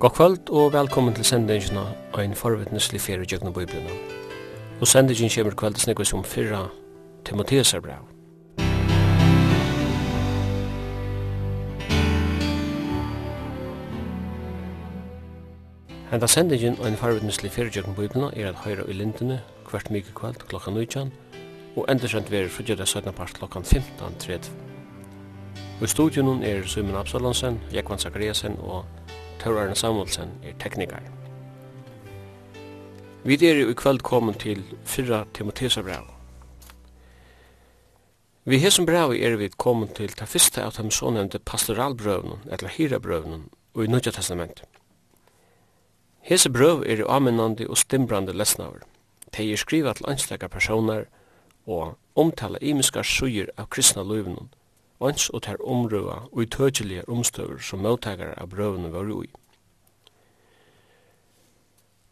God kvöld og velkommen til sendingen av en forvittneslig fyrir djøgnu bøyblina. Og sendingin kvöld til nekvis som fyrra Timotheus er brev. Henda sendingen av en forvittneslig fyrir djøgnu bøyblina er at høyra i lindene hvert mykje kvöld klokka 19 og endursent fyrir frugera 17 part klokka 15.30. Og i studionen er Simon Absalonsen, Jekvan Zakariasen og Tor Arne Samuelsen er teknikar. Vi er i kveld komin til fyrra Timothesa brev. Vi hesum brev er vi komin til ta fyrsta av dem sånevnte pastoralbrøvnum, eller hirabrøvnum, og i Nødja Testament. Hese brøv er aminandi og stimbrande lesnaver. De er skriva til ansleika personar og omtala imiskar suger av kristna løvnum, vans og ter omrøva og i tøtjelige omstøver som møttakere av brøvene var ui.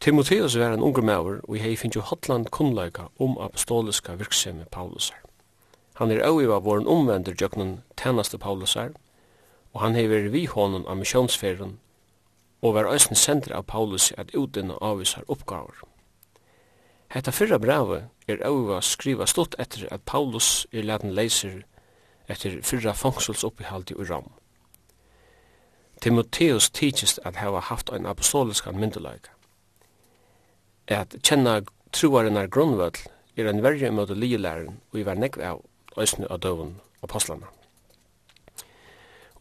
Timotheus var en unger maver og hei finnes jo hotland kunnleika om apostoliska virksemi Paulusar. Han er auiva våren omvender jøknen tænaste Paulusar, og han hei vært vi hånden av misjonsferien og var æsne sender av Paulus at utdenne avvisar oppgaver. Hetta fyrra brevet er auiva skriva stått etter at Paulus er leden leiser etter fyrra fangsulsoppihalt i Ram. Timotheus tidsist at hava haft ein apostoliskan myndeløyga. At kjenna truarinnar grunnvöld er en verja imot ligelæren og i var nekv av òsne av døvun apostlana.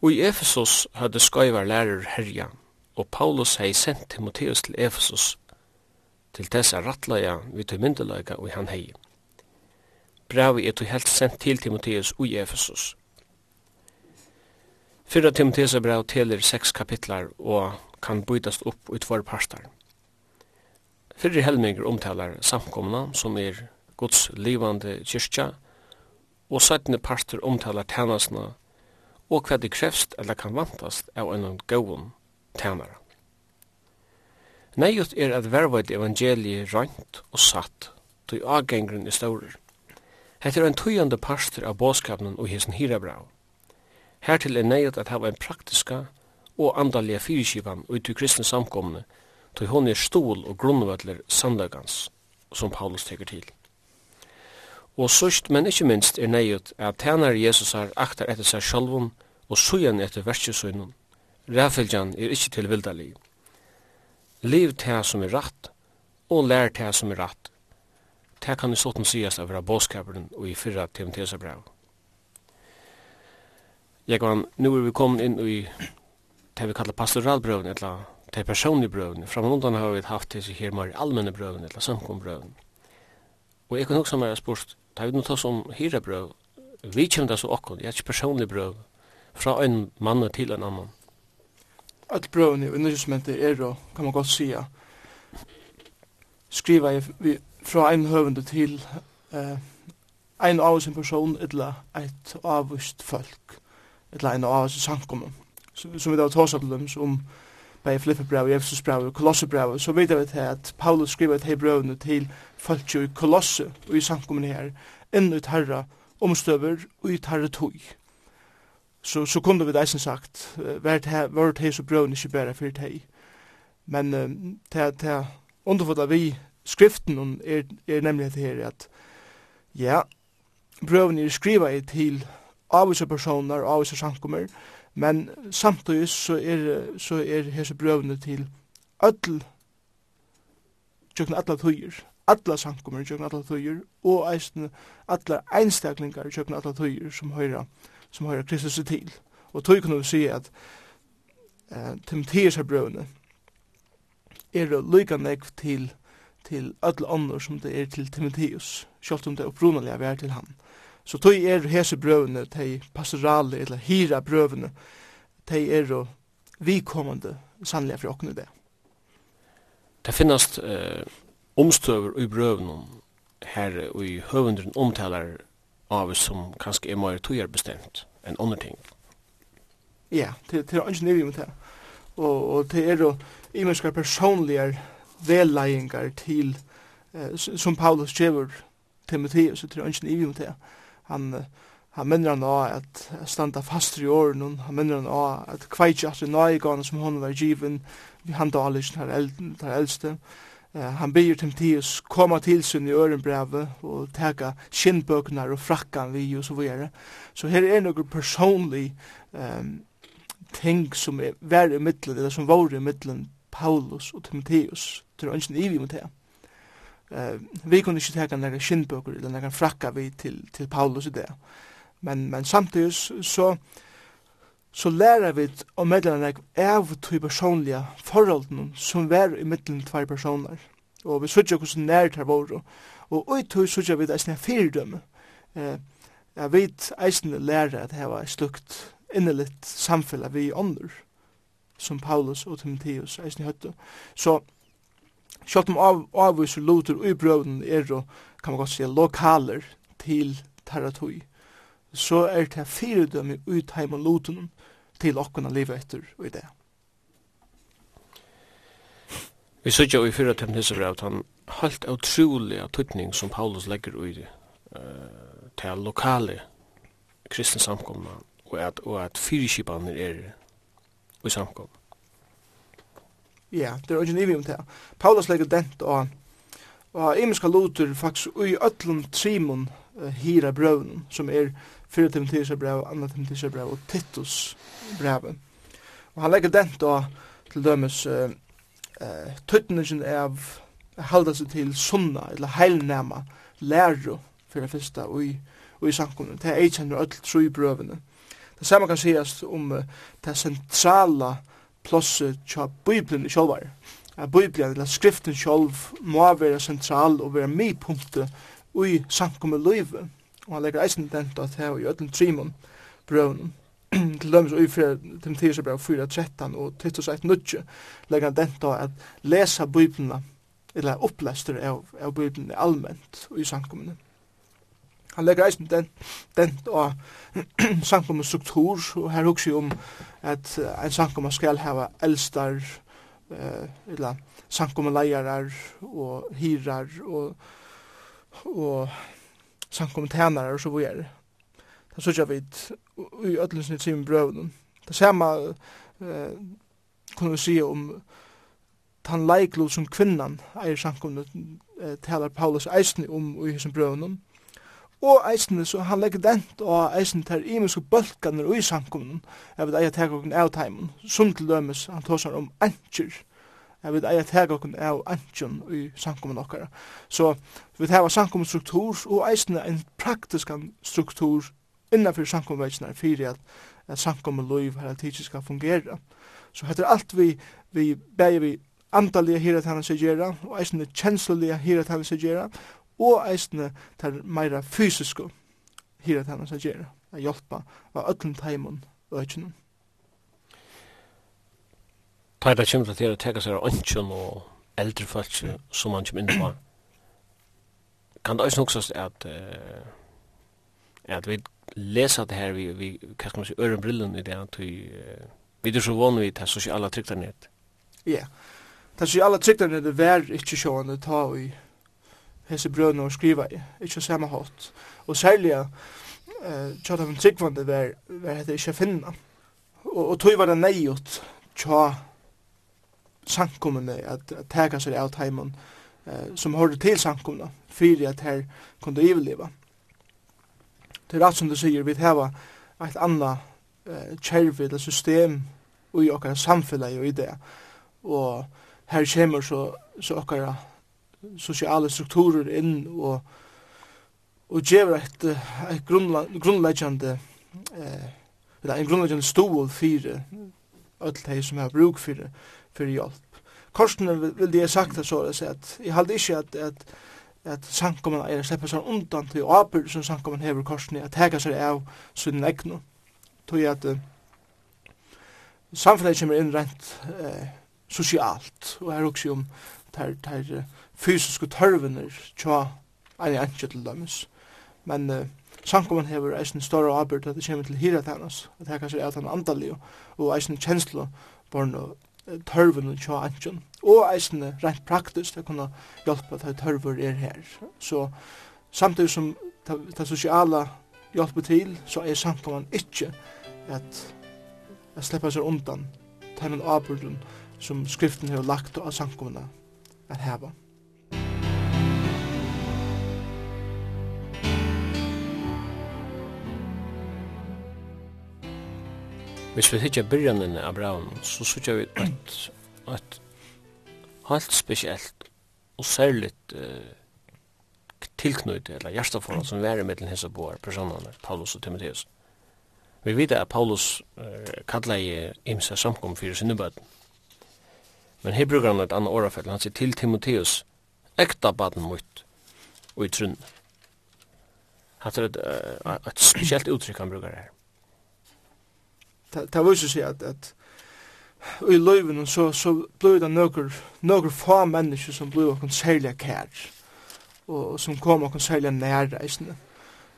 Og i Efesus hadde skøyvar lærer herja, og Paulus hei sendt Timotheus til Efesus til tessa rattlaja vi til myndeløyga og han hei bravi er til helt sendt til Timotheus og Efesus. Fyrra Timotheus er brav teler seks kapitlar og kan brytast opp i for parstar. Fyrre helminger omtalar samkomna som er Guds livande kyrkja og sættende parter omtalar tænasna og hva det krevst eller kan vantast av en gåon tænare. Neiut er at vervaid evangeliet røynt og satt, tog avgengren i staurer. Hetta er ein tøyande pastor av båskapnen og hesen hirabrau. Hertil er neiet at hava ein praktiska og andaliga fyrirskipan ut til kristne samkomne, tøy hon er stol og grunnvallar sandagans som Paulus teker til. Og sørst, men ikkje minst, er neiet at tænar Jesusar aktar etter seg sjálvun og sujan etter verskjusøynun. Ræfylgjan er ikkje til vildali. Liv tæ som er ratt, og lær tæ som er ratt, Det kan i sånn sies av vera båskaperen og i fyrra TMTs brev. Jeg kan, nu er vi kommet inn i det vi kallar pastoralbrøven, eller det personlige brøven. Framundan har vi haft det her mer allmenne brøven, eller samkombrøven. Og jeg kan også være spørst, det er vi nå tar som hyra brøv, vi kjem det så okkon, jeg er ikke personlig brøv, fra en mann til en annan. Alt brøven i undervismentet er, kan man godt sija, skriva vi fra ein høvende til eh, ein av sin person etla eit avvist folk eller ein av sin sankomme. som vi da tåsa til dem som bei Filippebrev, Efesusbrev og Kolossebrev så vet vi til at Paulus skriver til brevene til folk i Kolosse og i sankommen her enn ut herra omstøver og ut herra tog så, så kunne vi deisen sagt vært hei så brøvene ikke bare fyrt hei men til at underfodda vi skriften er, er nemlig det her at ja, brøven er skriva til avvisa personer og avvisa sankummer, men samtidig så er, så er hese brøvene til öll tjøkken alla tøyer, alla sankummer tjøkken alla tøyer, og eisen alla einstaklingar tjøkken alla tøyer som høyra, som høyra Kristus til. Og tøy kunne vi si at eh, Timotheus brøvene er lykka nekv til til öll ånder som det er til Timotheus, selv om det opprunalige er til han. Så tog er hese brøvene, de pastorale eller hira brøvene, de er vikommande sannlige fra åkne det. Det finnes eh, omstøver i brøvene her og i høvenderen omtaler av som kanskje er mer togjer bestemt enn andre ting. Ja, det er ikke nivå med det. Og, og det er jo imenskar personlige velleiingar til eh, som Paulus gjevur Timotheus, og til ønsken ivi om det. Han, han minner han av at standa fast i åren, han minner han av at kveitja at nøygan som hon var given, vi handa da her, el, her eldste. Eh, han byr Timotheus koma til sin i ørenbrevet og teka skinnbøkene og frakkan vi og så videre. Så her er noe personlig um, ting som er vær i middelen, eller som var i middelen Paulus og Timotheus. Det er ønsken vi mot det. Uh, vi kunne ikke teka nægge skinnbøker eller nægge frakka vi til, til Paulus i det. Men, men samtidig så, så lærer vi om medlemmerne nægge av to personlige forholdene som er i middelen tvær personer. Og vi sørger hvordan nært her våre. Og ui tog sørger vi eisne fyrdømme. Eh, jeg vet eisen lærer at det var slukt innelitt samfunn vi ånder. Uh, som Paulus og Timotheus eisen høttu. Så sjálvt om av, avviser og i brøvnen er og kan man godt si lokaler til Taratui, så er det fyredømme ut heim og Lutheren til okkona livet etter og i det. Vi sørger i fyrra temniser at han halt utrolig av tøtning som Paulus legger i det uh, til lokale kristne samkomna og at, og at fyrirskipaner er i samkom. Ja, det er ikke nivig om det. Paulus legger dent og og imenska lutur faktisk ui öllum trimon uh, hira brøvnum som er 4 Timotheus brev, 2 Timotheus brev og Titus brev. Og han legger dent og til dømes uh, uh, tøtningen av halda seg til sunna, eller heilnæma, læru, fyrir det fyrsta, og i, og i samkomne. Det er eikjenner öll tru i brøvene. Det samme kan sies om uh, det sentrala plosset tja Bibelen i sjolvar. At Bibelen, eller skriften sjolv, må være sentral og være mipunktet ui samkommet løyve. Og han legger eisen dent at her i ötlen trimon brøvnen. til dømes ui fyrir Timotheus brev 4.13 og Titus 1.9 legger han dent at lesa Bibelna, eller opplester av, av Bibelna allment i samkommet han legger eisen den, den og sankum struktur, og her hugsi om at ein sankum skal hava eldstar, eh, eller sankum leiarar og hirar og, og sankum tænare, og så videre. Det sørger vi i ødelsene til min brøvnen. Det samme eh, kunne vi si om han leiklu som kvinnan eier sankumne talar Paulus eisne om i hesson brøvnen. Og eisne, så han legger dent og eisne til imenske bølkaner og i samkommunen, jeg vil eia teg okken av teimen, som til dømes, han tåsar om antjer, jeg vil eia teg okken av antjen i samkommunen okkara. Så vi heva samkommunstruktur og eisne en praktisk struktur innanfyr samkommunveitsna er fyrir at, at samkommunloiv her tidsi skal fungera. Så heter alt vi, vi, vi, vi, andaliga hirat hann sig gera og eisne kjensliga hirat hann sig gera og eisne til meira fysisko hira til hans gjerra, a hjelpa av öllum taimun og ökjunum. Ta det kjemra til å teka seg av ønsken og eldre folk som han kjem inn på. Kan det også noksast at uh, at vi lesa det her vi, vi hva skal man si, øren brillen i det at vi vi er så vanlig vi tar sosiala trygtarnet. Ja, yeah. tar sosiala trygtarnet er vær ikke sjående ta i hese brødene og skriva i, ikkje samme hatt. Og særlig eh, tja dem tryggvande var, var hette ikkje finna. Og, og tog var det neiot tja sankumene at, at tega seg av teimen eh, som hørte til sankumene, fyrir at her kunde iveleva. Det er rett som du sier, vi heva eit anna eh, kjervi eller system og i okkara samfunnet og i det. Og her kommer så, så okkara sosiale strukturer inn og og gjever et, et grunnleggjande eh, en grunnleggjande stål fyrir öll hei som har bruk fyrir, fyrir hjelp. Korsene vil jeg sagt det så at jeg halde ikke at, at at sankomman er sleppa seg undan til apur som sankomman hever korsni at hega seg av sunn egnu tog at uh, samfunnet kommer inn rent eh, sosialt og her også om ter, ter, fysiske tørvener tja en anki til dømes. Men uh, sankumman hefur eisen større avbyrd at det kommer til hira tennas, at det kanskje er at han og eisen kjenslo born og tørven og tja anki. Og eisen rent praktisk det kunne hjelpe at tørver er her. Så samtidig som det sosiala hjelpa til, så er sankumman ikkje at jeg sleppa seg undan teimen avbyrdun som skriften har lagt og av sankumna at heva. Hvis vi hittar byrjanen av braun, så sutja vi et, et helt spesielt og særligt uh, tilknøyde, eller hjerteforhold som væri mellom hins boar personene, Paulus og Timotheus. Vi vet at Paulus uh, kallar i imsa samkom fyrir sinnebøten. Men her brukar han et annet årafell, han sier til Timotheus, ekta baden mot, og i trunn. Hatt er et, uh, et spesielt uttrykk han brukar her det viser seg at, at i løyven så, så ble det noen, noen få mennesker som ble noen særlig kær, og, og som kom noen særlig nærreisende.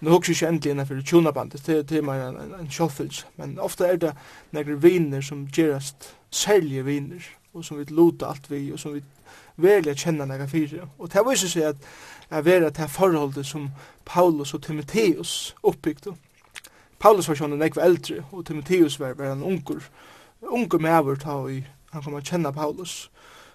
Nå husker jeg ikke endelig innenfor tjonabandet, det, det er mer en, en, en sjølfyllelse, men ofte er det noen viner som gjøres særlige viner, og som vi luta alt vi, og som vi velja kjenna nega fyrir. Og det viser seg at, at vera til forholdet som Paulus og Timotheus oppbygde, Paulus var sjón nekv eldri, og Timotheus var, var en ungur, ungur mever ta i, han kom a kjenna Paulus.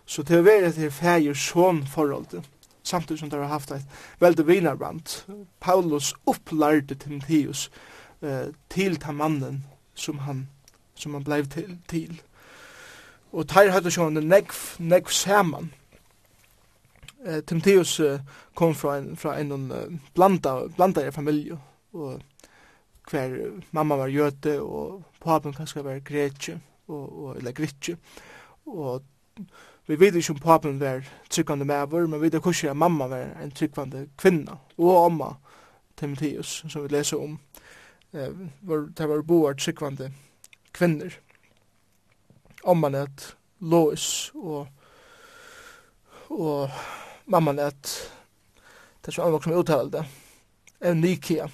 Så det er et her fægir sån forholdet, samtidig som de har haft et veldig vinarband. Paulus opplærte Timotheus eh, til ta mannen som han, som han blei til. til. Og teir hadde sjående nekv, nekv saman. Eh, Timotheus eh, kom fra en, fra en blanda, blanda familie, og hver mamma var jøte og papen kanskje var gretje og, og, eller gritje og vi vet ikke om papen var tryggvande mæver men vi vet ikke om mamma var en tryggvande kvinna og omma Timotheus som vi leser om. Eh, var, det var boar tryggvande kvinner. Omma et Lois og og mamma et det som anvoksen uttalte Eunikia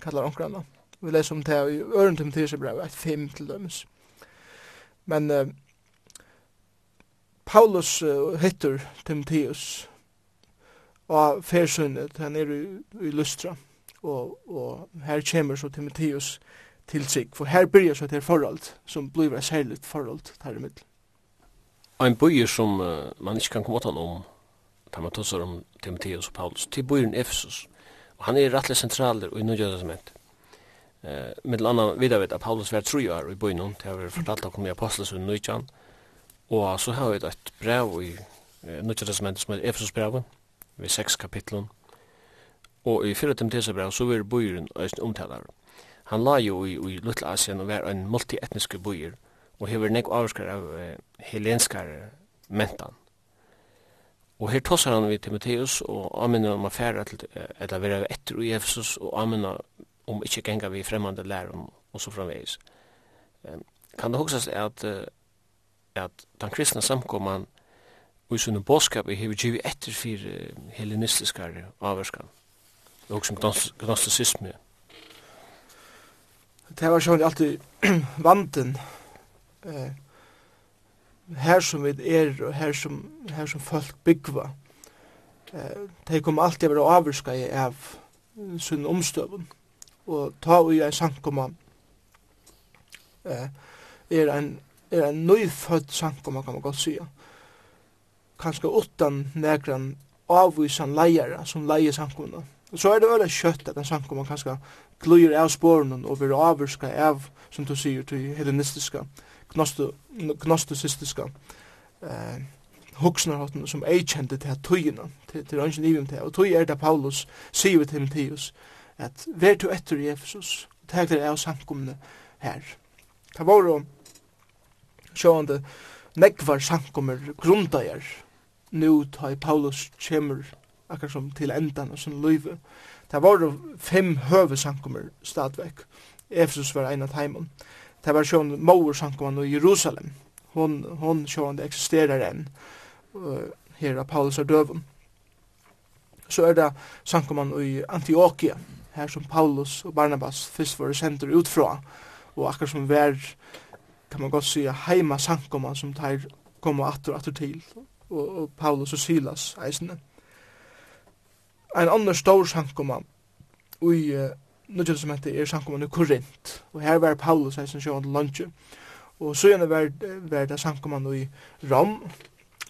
kallar omkranna Vi leser om det i øren Timotheus Mathias brev, et fem til dømes. Men uh, Paulus uh, hittur Timotheus og fersunnet, han er i, i Lystra, og, og her kommer så Timotheus til sig, for her byrjar så det forhold som blir et særligt forhold her i middel. Ein bøyer som uh, man ikke kan komme åt om, tar man tåsar om Timotheus og Paulus, til bøyeren Efesus, og han er rettelig sentraler og i nødgjødesmentet. Eh, med landa vidare vet att Paulus var tre år i byn Det har vi fortalt om i Apostelsen Nychan. Och så har vi ett brev i eh, Nychan testamentet som är Efesos vi sex kapitlen. Og i 4. Timoteusbrev så er bøyren øysten omtalar. Han la jo i, i Lutla Asien og var en multietnisk bøyer, og hever nek avskar av eh, helenskar mentan. Og her tossar han vid Timoteus og aminna om affæra til at det vera etter i Efesus og aminna om ikkje genga vi fremmande lærum og så framvegis. Um, kan det huksas at, uh, at den kristna samkomman og i sunne bådskap er hever givet etter fyrir hellenistiskar avvarskan og som gnostisisme. Det var sånn alltid vanten eh, her som vi er og her som, her som folk byggva. Eh, de kom alltid å være avvarska av sunne omstøvun og ta og en sankoma eh, er en er en nøyfødt sankoma kan man godt sija kanskje utan nekran avvisan leier som leier sankomna og så er det veldig kjøtt at en sankoma kanskje gløyer av spåren og vil avvirska av som du sier til hedonistiska gnostosistiska eh, hoksnarhotten som ei kjente til tøyina til, til ønsken i til og tøy er det Paulus sier til Timotheus at vær du etter Jesus, og teg dere av samkomne her. Det var jo sjående nekvar samkommer grunda nu ta i Paulus kjemur akkar som til endan av sin løyve. Det var jo fem høve samkommer stadvek. Efesus var ein av heimen. Det var sjående Mauer samkommer i Jerusalem. Hon, hon sjående eksisterer enn uh, her av Paulus er døven. Så er det samkommer i Antioquia, her som Paulus og Barnabas fyrst var sendur utfra og akkur som vær, kan man godt sige, heima sankoma som teir koma atur atur til, og, og Paulus og Silas eisne. Ein annar stor sankoma ui uh, nødgjød som hette er sankoma i Korint, og her var Paulus eisne sjåan til lunge, og så gjerne var, var det sankoma i Rom,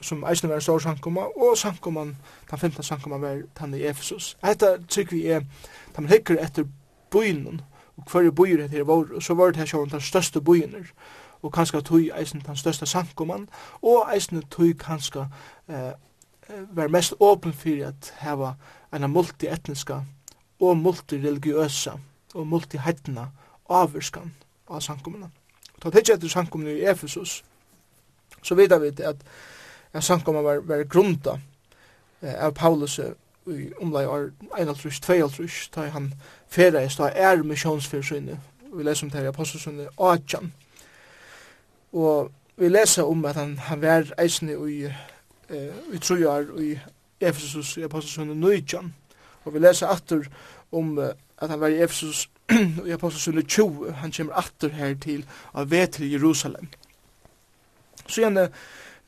som eisne var en stor sankoma, og sankoman, den 15 sankoman var den i Efesus. Hetta tykker vi er, da man hikker etter byen, og hverje byer etter vår, og så var det her sjåan den største byen, og kanskje tog eisen den største sankoman, og eisen tog kanskje eh, var mest åpen for at heva en multietniska og multireligiøsa og multiheitna avvirskan av sankomana. Og ta tidsi etter sankomana i Efesus, så vidar vi at ja, samkommer var, var grunda eh, av Paulus i omlai år 21-22, da han ferreist, da er misjonsfyrsynne, vi leser om det her i Apostelsynne, Achan. Og vi leser om at han, han var eisne i, eh, i trojar i Efesus i Apostelsynne 19, og vi leser atter om at han var i Efesus i Apostelsynne 20, han kommer atter her til av vet til Jerusalem. Så igjen,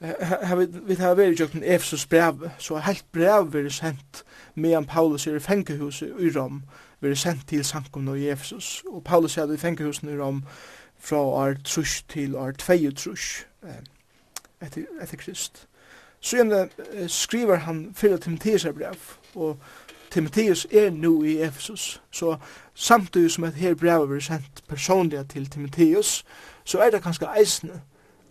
vi har vært i jøkken Efesus brev, så har helt brev vært sendt medan Paulus er i fengehuset i Rom, vært sendt til Sankomna i Efesus. Og Paulus er i fengehuset i Rom fra år trus til år tvei trus etter, etter Krist. Så igjen skriver han fyrir Timotheus brev, og Timotheus er nu i Efesus. Så samtidig som et her brev er sendt personlig til Timotheus, så er det kanskje eisne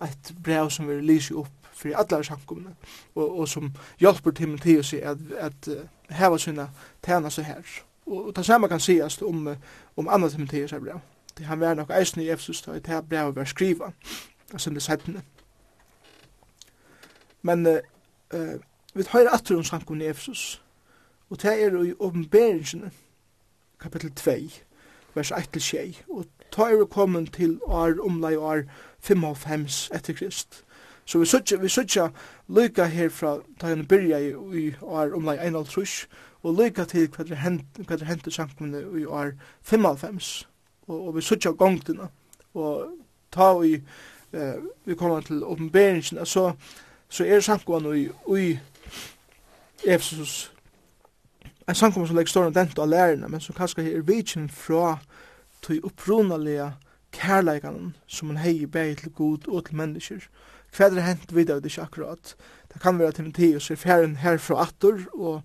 et brev som vi lyser opp fyrir allar samkomna og, og som hjálper Timotheus i at, at uh, hava sina tæna seg her. Og, og det samme kan sies om, om annan Timotheus her brev. Det han var nok eisen i Efesus da et her brev var skriva, altså det settene. Men uh, uh, vi tar atter om samkomna i Efesus og det er i åpenberingene, kapittel 2, vers 1-6, og ta er kommet til år omlai år 55 etter Krist Så vi søtja, vi søtja lykka her fra da han byrja i år omlai 51 og lykka til hva det hent, hva det hent i i år 95 og, og vi søtja gongtina og ta vi eh, vi kommer til oppenberingen så, så er samkomne i, i Efesus en samkomne som legger stor dent av lærerne men som kanskje er vitjen fra til upprunalega kærleikan som man hei bæg til god og til mennesker hva er hent vid av det ikke akkurat. Det kan være Timotheus er ferien her fra atter, og,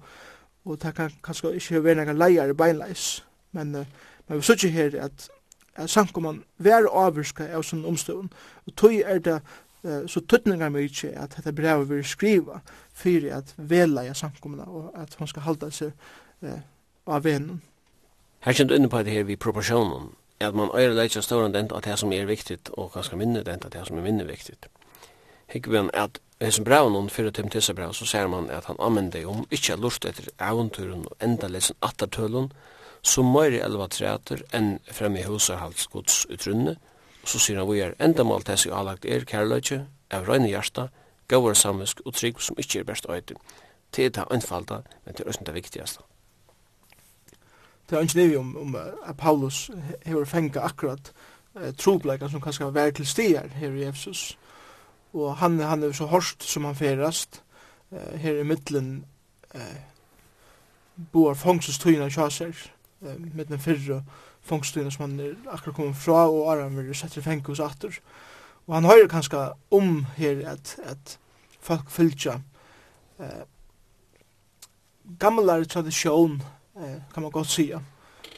og det kan kanskje ikke være noen leier i beinleis. Men, men vi sier her at, at samkomman være avvirska av sånn omstående, og tog er det så tøtningar mig ikkje at dette brevet vil skriva fyrir at vela i samkomna og at hon skal halda seg av venen. Her kjent inne på det her vi proporsjonen, at man øyre leitja stårande enda at det som er viktigt og ganske minne enda at det som er minne viktigt. Higgven at hesum brev hon fyrir tim tissa brev, så ser man at han amendi um ikkje lust etter eventuren og enda lesen attartølun så møyri elva treater enn fremme i husarhaldsgods utrunne og så sier han vi er enda mål tess jo er kærløyke av røyne hjarta gauar samisk og trygg som ikkje er best øyde det er anfalda men det er også det viktigaste Det er ikke om, om at Paulus hever fengt akkurat eh, trobleikar som kanskje var til stier her i Efsus og han, han er så hårst som han ferast eh, her i middelen eh, boar fångststøyna kjasar eh, middelen fyrre fångststøyna som han er akkurat kommet fra og Aram vil sette i fengus atter og han høyrer kanskje om her at, at folk fylgja eh, gamlare tradisjon eh, kan man godt sia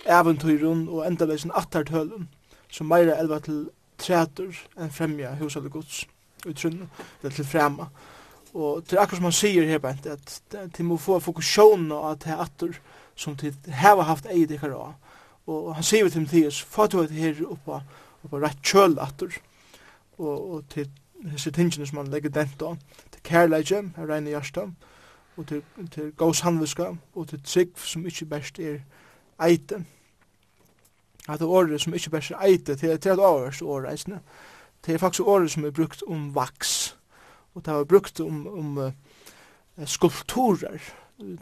eventyrun og endalesen attartølun som meira elva til trætur enn fremja hos alle gods utrunn, eller til frema. Og til akkurat som han sier her, Bent, at de må få fokusjon og at det er atter som de har haft eid i kara. Og han sier til Mathias, få du et her oppa, oppa rett kjøl atter, og, og til hese tingene som han legger dent av, til kærleidje, her regner hjärsta, og til, til gås handviska, og til trygg som ikke best er eite. At det året som ikke best er eite, til, til at avhørst året Det er faktisk året som er brukt om vaks, og det er brukt om, om uh, skulpturer,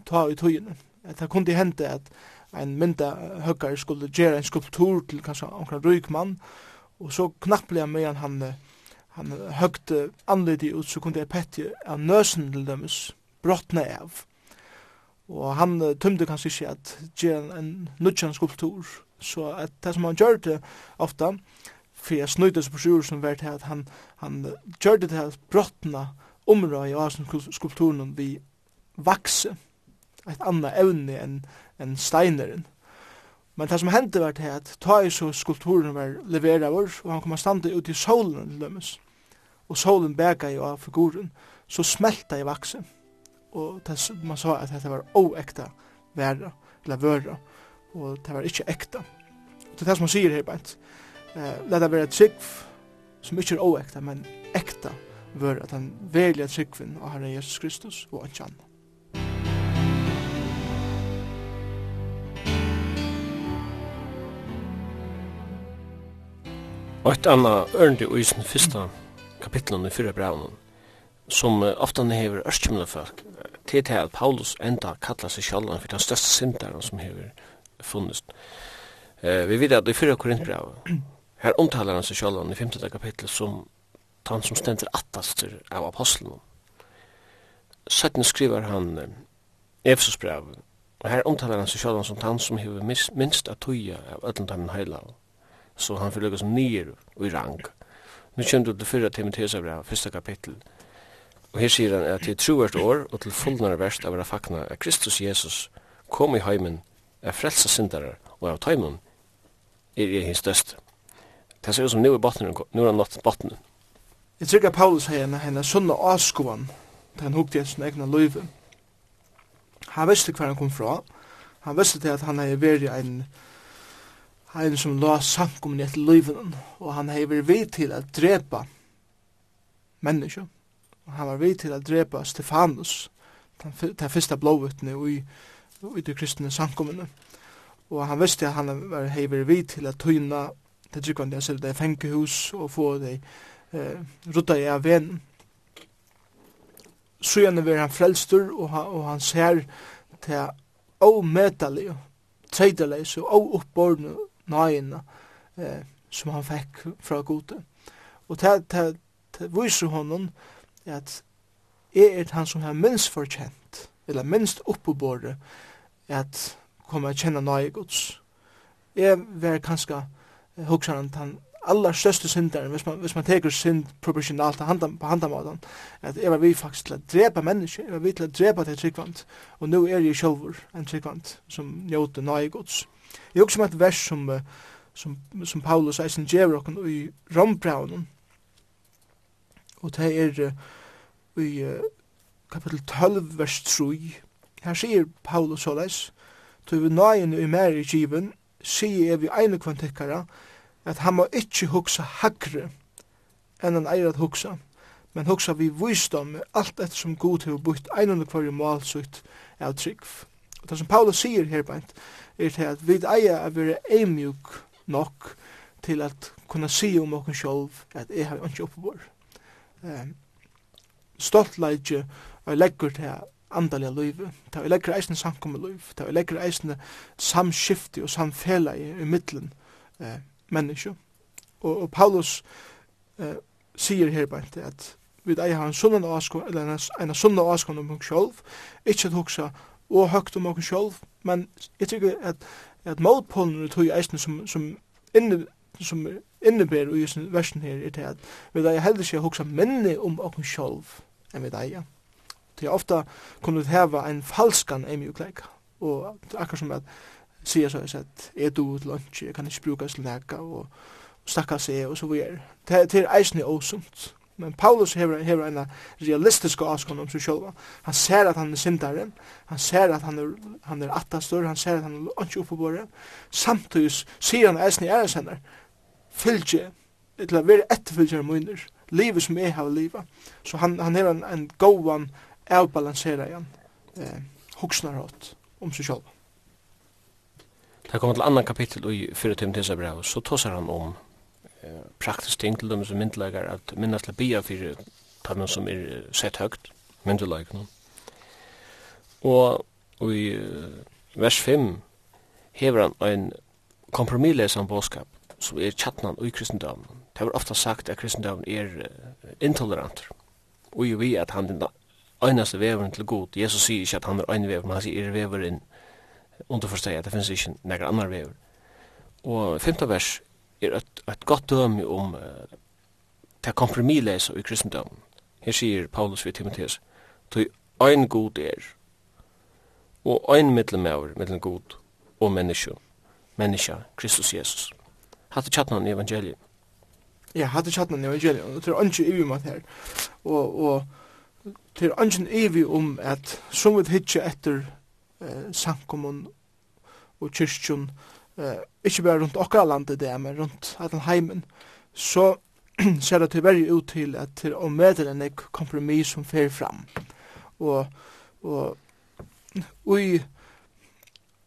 ta i tøyene. At det kunne hente at en mynda høkkar skulle gjere en skulptur til kanskje omkring røykmann, og så knapplega medan han, han høgte anledi ut, så kunne jeg petje av nøsen til dømes, brottne av. Og han tømde kanskje ikke at gjøre en nudjan skulptur, så at det som han gjør det ofta, för att snöjda sig på sjur som vart att han, han körde det här brottna området i Asenskulpturen vi vakse ett annat ävne än, än steineren. Men det som hände var det att ta i så skulpturen var leverad av oss och han kom att standa ut i solen till dömes. Och solen bägade av figuren så smälta i vaksen. Och det, man sa att det var oäkta värda eller vörda och det var inte äkta. Det är det som man säger här bara eh, leta vera trygg som ikkje er oekta, men ekta vør at han velja tryggvinn av Herre Jesus Kristus og ikke anna. Og et anna ørndi i sin fyrsta kapitlen i fyrra braunen, som ofta hever ørskjumla folk, til til at Paulus enda kallar seg sjallan for den største syndaren som hever funnest. Eh, vi vet at i fyrra korintbrau Her omtalar han seg sjálvan i 15. kapittel som han som stendur attastur av apostlunum. Søtten skriver han Efesus brev, og her omtalar han seg sjálvan som han som hever minst at tuja av öllundammen heila, så han fyrir som nyer og i rang. Nu kjem du til fyrra Timotheus brev, fyrsta kapittel, og her sier han at til truert år og til fullnare verst av å fakna at Kristus Jesus kom i heimen, er frelsa syndare og av taimun er i hins døste. Det ser ut som nu i bottnen, nu har han nått bottnen. Jeg tykker at Paulus har henne, henne sunne avskoan, da han hukte sin egna løyve. Han visste hver han kom fra. Han visste til at han er veri en en som la sankum i et løyven, og han har vært vid til at drepa mennesker. Og han var vid til at drepa Stefanus, den fyrsta blåvutne i, i de kristne sankumene. Og han visste at han var vært vid til at tøyna det er tryggvande jeg det fengehus og få det eh, rutta jeg av venen. Så gjerne vil han frelstur og, han, og han ser til avmedelig og treidelig så avopporne nøyene eh, som han fikk fra gode. Og til, til, til viser honom at jeg er han som har minst fortjent, eller minst oppebåret, at komme å kjenne nøye gods. Jeg var kanskje hugsar han han allar største syndaren, hvis man, hvis man teker synd proportionalt handa, på handamåten, at jeg var vi faktisk til å drepa mennesker, jeg var vi til å drepa til tryggvant, og nå er jeg sjølver en tryggvant som njóte nøye gods. Jeg hugsar et vers som, som, som Paulus eisen djever okken i rombraunen, og det er uh, i uh, kapitel 12, vers 3, her sier Paulus såleis, Tu vi nøyen i mer i kiven, sier jeg vi eile kvantikkara, at han må ikkje hugsa hagre enn han eier at hugsa, men hugsa vi vysdom alt etter som god har bytt einunde kvar i målsutt av trygg. Og det som Paulus sier her beint, er til at vi eier å være eimjuk nok til at kunna si om okken sjolv at jeg har ikke oppebor. Um, Stoltleidje og legger til andaliga løyve, ta vi legger eisne samkomme løyve, ta vi legger eisne samskifti og samfela i i middelen eh, menneskje. Og, og Paulus eh, sier her beint at vi eier har en sunnan åskon, eller en, en sunnan åskon om hunk sjolv, ikkje at hoksa og høgt om hunk sjolv, men jeg tykker at, at målpålen er tog eisne som, som inne som inneber i versen her er til at vi eier heldig seg huksa minni om hunk sjolv enn vi eier. Det er ofta kunne du heva en falskan emjukleik. Og akkur som at sier så at er du ut lunch, jeg kan ikke bruka til neka og stakka seg og så videre. Det er eisne osumt. Men Paulus hever, hever en realistisk avskånd om seg sjálfa. Han ser at han er syndaren, han ser at han er, han er attastur, han ser at han er ikke oppe på bordet. Samtidig sier han eisen i æresender, fylgje, til å være etterfylgjere munner, livet som jeg har livet. Så han, han hever en, en gåvan avbalansera igjen eh, hoksnarhått om seg sjálf. Det kommer til annan kapittel i 4 tim tisa brev, så tåsar han om eh, praktisk ting til dem som myndelagar, at minnast til bia fyrir tannan som er sett høgt, myndelagarna. Og, og i vers 5 hever han ein kompromislesan båskap som er tjattnan i kristendommen. Det var ofta sagt at kristendommen er intolerant, og jo vi at han einaste veveren til god. Jesus sier ikke at han er ein vever, men han sier er veveren underforsteg at det finnes ikke nekker annar vever. Og femte vers er et, et godt døme om uh, til kompromileisa i kristendommen. Her sier Paulus ved Timotheus, «Tøy ein god er, og ein middelmauer mellom god og menneske, menneske, Kristus Jesus.» Hatt er tjattnan i evangeliet. Ja, hatt er tjattnan i evangeliet, og det er ikke i her. Og, og det er evi evig om at som vi hitje etter eh, sankommun og kyrkjun, eh, ikke bare rundt okra landet det, men rundt at heimen, så ser det tilverri ut til at det er omveder enn ek kompromis som fer fram. Og, og, ui,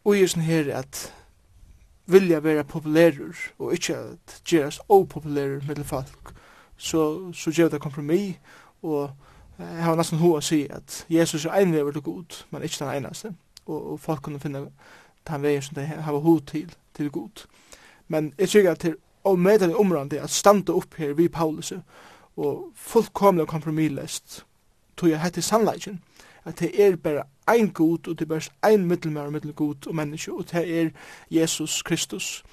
ui er sånn her at vilja vera populærer og ikkje at gjerast opopulærer mellom folk, så, så gjør det kompromis og Jeg har nesten hva å si at Jesus er en til god, men ikke den eneste. Og, og folk kunne finne den veien som de har hod til, til god. Men jeg tykker at det er medelig området at standa opp her vi Paulus og fullkomlig og kompromillest tog jeg hette sannleggen at det er bare ein god og det er bare ein middelmær og middelgod og menneske og det er Jesus Kristus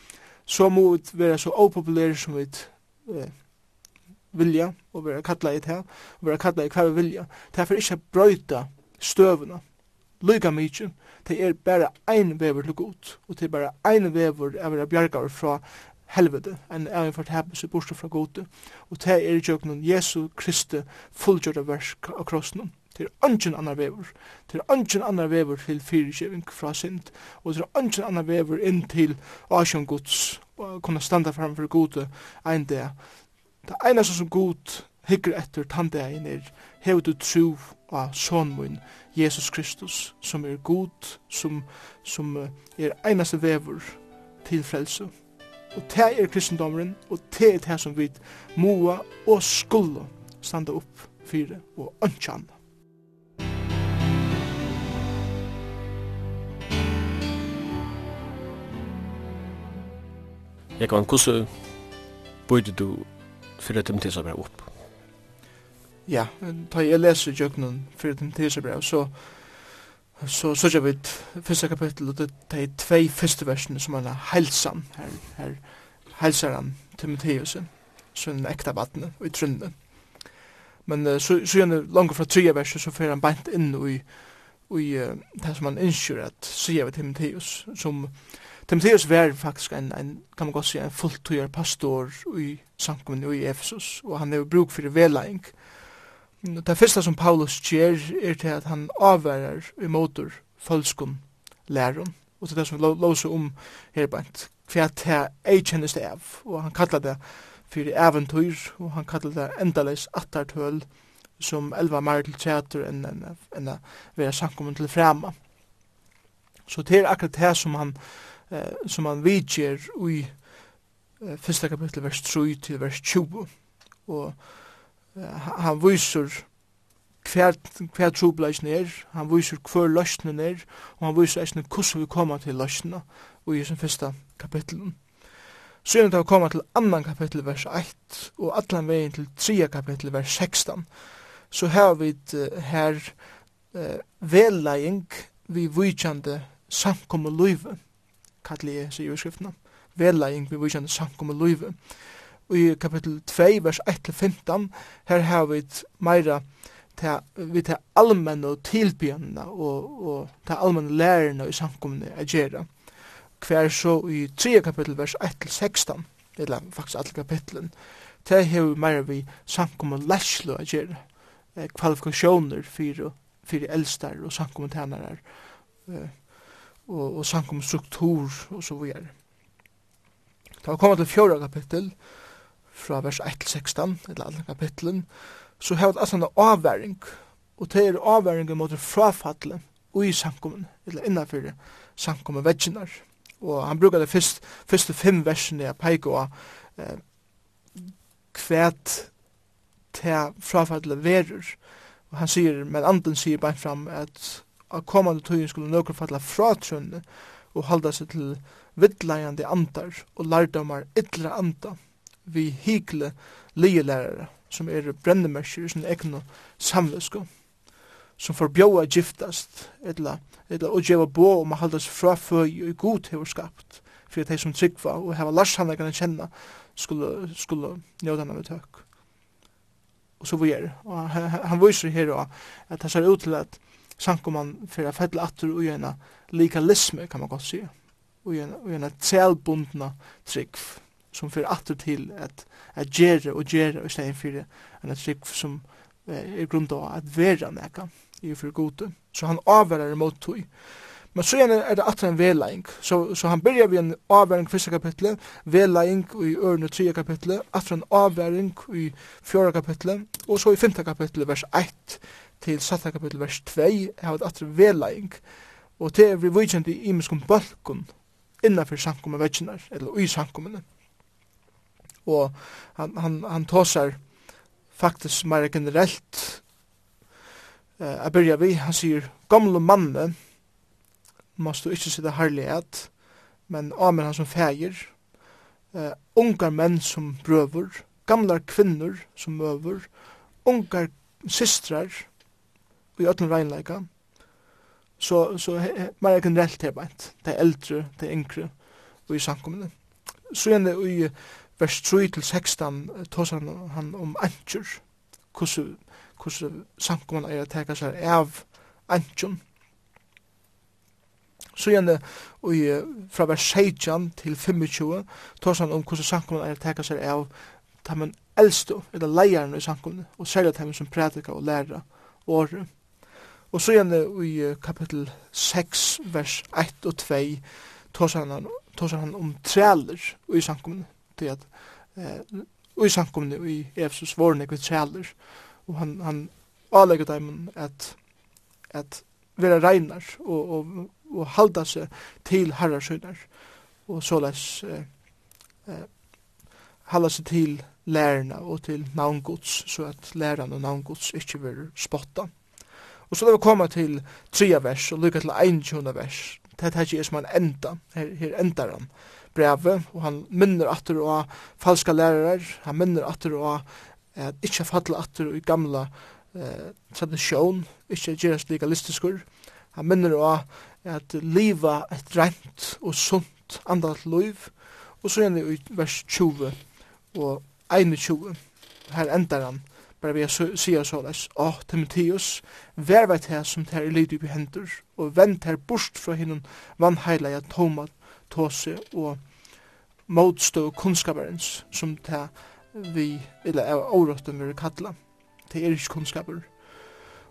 så må vi være så opopulære som vi eh, vilja, og vera kalla i det, og vera kalla i hver vilja. Det er ikkje brøyta støvuna, lyga mykje, det er bare ein vever til god, og det er bare ein vever av vera bjargar fra helvete, en av for tapelse fra gode, og det er i jøknun Jesu Kristi fullgjørda versk av krossen. Det er ungen annar vever. Det er ungen annar vever til fyrirgeving fra synd, og det er ungen annar vever inn til asjon gods, og kunne standa framfor gode ein dag Det eneste som god hikker etter tandegin er hever du tro av son min, Jesus Kristus, som er god, som, som er eneste vever til frelse. Og det er kristendommeren, og det er det som vi moa og skulle standa opp fyrir og ønskjane. Jeg kan hvordan bøyde du fyrir Timotheusabrev opp. Ja, da jeg leser jøknen fyrir Timotheusabrev, så så så jeg vet første kapittel og det er tvei første versene som er har helsan her, her helser han Timotheus så en ekta vattne og i trunne men uh, så, så gjerne langt fra tre verset så fer han bant inn i, i uh, det som han innskjør at se ved Timotheus som uh, Timotheus var faktisk en, en kan man godt si, en fulltøyer pastor i samkommunen i Efesus, og han er bruk for velaing. Det første som Paulus gjør er til at han avværer imotor følskun læren, og til det som låser om her bænt, hva det er kjennes det av, og han kallar det for eventyr, og han kallar det endaleis attartøl, som elva mer til teater enn en, en, en, enn enn enn enn enn enn enn enn enn enn enn eh, som han vidger i eh, første kapittel vers 3 til vers 20. Og eh, han viser hver, hver trobleisen er, han viser hver løsnen er, og han viser eisne hvordan vi kommer til løsnena i sin første kapittel. Så er det koma til annan kapittel vers 1 og allan vegin til 3 kapittel vers 16. Så har vi her uh, velleiing vi vujtjande samkomme løyve kalli jeg sier i skriftene, vedlegging vi vikjende samkommet løyve. Og i kapittel 2, vers 1-15, her har vi meira til, vi til og tilbjørnene og, og til allmenne lærerne i samkommende er gjerne. Hver så i 3 kapittel, vers 1-16, eller faktisk alle kapitlen, til har vi meira vi samkommet lærslo er gjerne, kvalifikasjoner for, for eldstær og samkommet tænere, og, og samkomstruktur og så videre. Da vi kommer til fjorda kapittel, fra vers 1 til 16, eller alle kapitlen, så har vi altså en avværing, og det er avværingen mot frafallet og i sankommen, eller innanfor sankommen veggjenar. Og han brukar det fyrst, første fem versene jeg peik av, eh, kvæt til frafallet verur. Og han sier, men anden sier bare fram at av kommande tøyen skulle nøkker fatla fra trønne og halda seg til vittleiande andar og lærdomar ytla anta vi hikle lielærere som er brennemersker i sin egnu samvisko som forbjóa giftast etla, etla og djeva bo om a halda seg fra føy og god hefur skapt fyrir þeir som tryggva og hefa larsanlegan kjenna skulle, skulle njóðan av tøk og så vi er og han, han viser her at det ser ut til at sankoman fyrir a fell atur og ena legalisme, kan man godt sige, og ena, ui ena tselbundna trygg, som fyrir atur til at, at gjerra og gjerra i stedet fyrir en trygg som eh, er grunda av at vera neka i fyrir gode. Så han avverar imot tui. Men så er det attur en velaing. Så, så han byrjar vi en avværing fyrsta kapitlet, velaing i ørne tredje kapitlet, atter en avværing i fjorda kapitlet, og så i fymta kapitlet, vers 1, til satta kapitel vers 2 har et atre velaing og til er vi vujkjent i imiskum balkun innanfyr sankum veginar eller ui samkommene og han, han, han tåsar faktisk meira generelt eh, jeg byrja vi, han sier gamle manne måst du ikke sitte herlighet men amen han som feir eh, ungar menn som brøver gamlar kvinner som møver ungar systrar i öllum reinleika, så, så meira generelt her beint, det er eldre, det er yngre, og i samkommende. Så igjen det i vers 3 til 16, tås han, han om antjur, hvordan, hvordan samkommende er å teka seg av antjun. Så igjen det i, fra vers 16 til 25 tås han om hvordan samkommende er å teka seg av ta de eldstu, eller leierne i samkommende, og særlig de som prædika og læra året. Og så igjen i kapittel 6, vers 1 og 2, tåsar han, tåsar han om træler i sankumne, til at i sankumne i Efsus vorne vi træler, og han, han avlegger dem at, at vera reinar og, og, og halda seg til herrarsøynar, og såleis eh, eh, halda seg til lærerna og til navngods, så at lærerne og navngods ikke vil spotta. Og så da vi koma til tria vers, og lykka til 21 vers. Det er ikke som han enda, her, her endar han brevet, og han minner atter og falska lærere, han minner atter og at ikkje fatla atter i gamla eh, tradisjon, ikkje gjerast legalistiskur. Han minner og at liva et rent og sunt andalt liv, og så gjerne i vers 20 og 21. Her endar han bare vi sier såleis, Å, Timotheus, vær veit her som ter i lyd i hendur, og vend her bort fra hinnom vannheila ja tomat, tåse og motstå kunnskaperens som ta vi, eller er åråttum vi kalla, til er ikke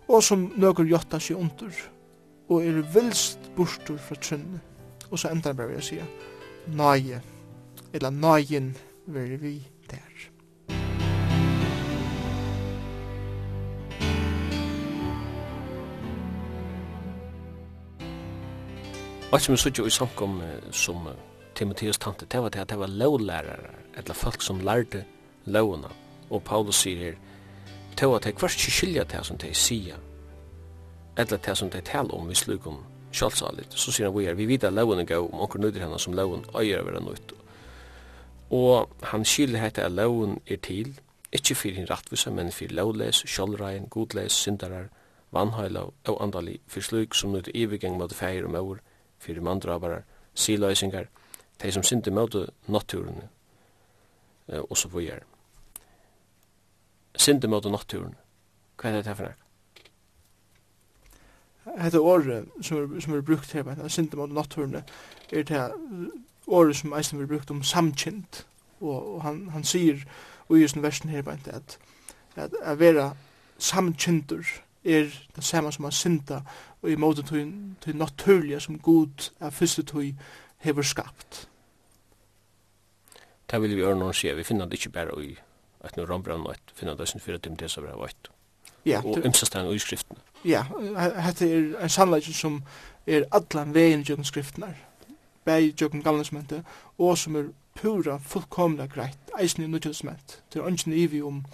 og som nøkker jotta seg under, og er vilst bortur fra trunne, og så enda bare vi å sier, nøye, eller nøyen vil vi der. Alt som vi sutja i samkom som Timotheus tante, det var det at det var lovlærare, eller folk som lærte lovene. Og Paulus sier her, det var at det kvart ikke skilja det som det sier, eller det som det taler om i slukum kjallsalit. Så sier han vi er, vi vet at lovene gav om onker nøyder henne som loven øyer å være nøyt. Og han skilja hette at loven er til, ikkje fyrir hin rattvisa, men fyrir lovleis, kjallrein, godles syndarar, vannhøyla og andalig, fyrir sluk som nøyder ivigeng mot feir og maur, fyrir mandrabarar, siløysingar, tei som syndi møtu natturen og så vujar. Syndi møtu naturen, hva er det her for nek? Hette året som er, som er brukt her, men syndi møtu naturen, er det året som eisen er brukt om samkjent, og, og han, han sier og i sin versen her, at, at, at, vera samkjentur er det samme som han synda og i måte til, til naturlige som god er første tog hever skapt. Det vil vi gjøre noen sier, vi finner det ikke bare i et noe rambrann og et finner det som fyrer til det som er veit. Ja, og ymsastan og skriften. Ja, dette er en sannleik som er allan veien gjennom skriftene, bæg gjennom gammelsmentet, og som er pura fullkomna greit, eisen i nødgjødsment. Det er ønsken vi om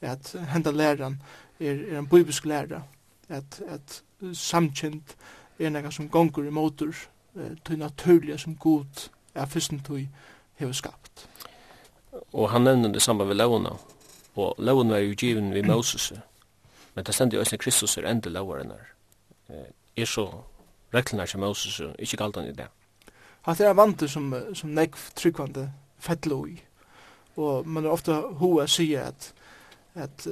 at henda læran er, er en bibelsk læra, at, at samkjent er nega som gongur i motor uh, til naturliga som god er fyrsten tog hever skapt. Og han nevner det samme ved lovene, og lovene er jo given ved Moses, men det stendig også Kristus er enda lovene. Er så reglene som Moses ikke galt han i det? Hatt er vantur som, som nekv tryggvande fettlo i, og man er ofta hoa sier at, at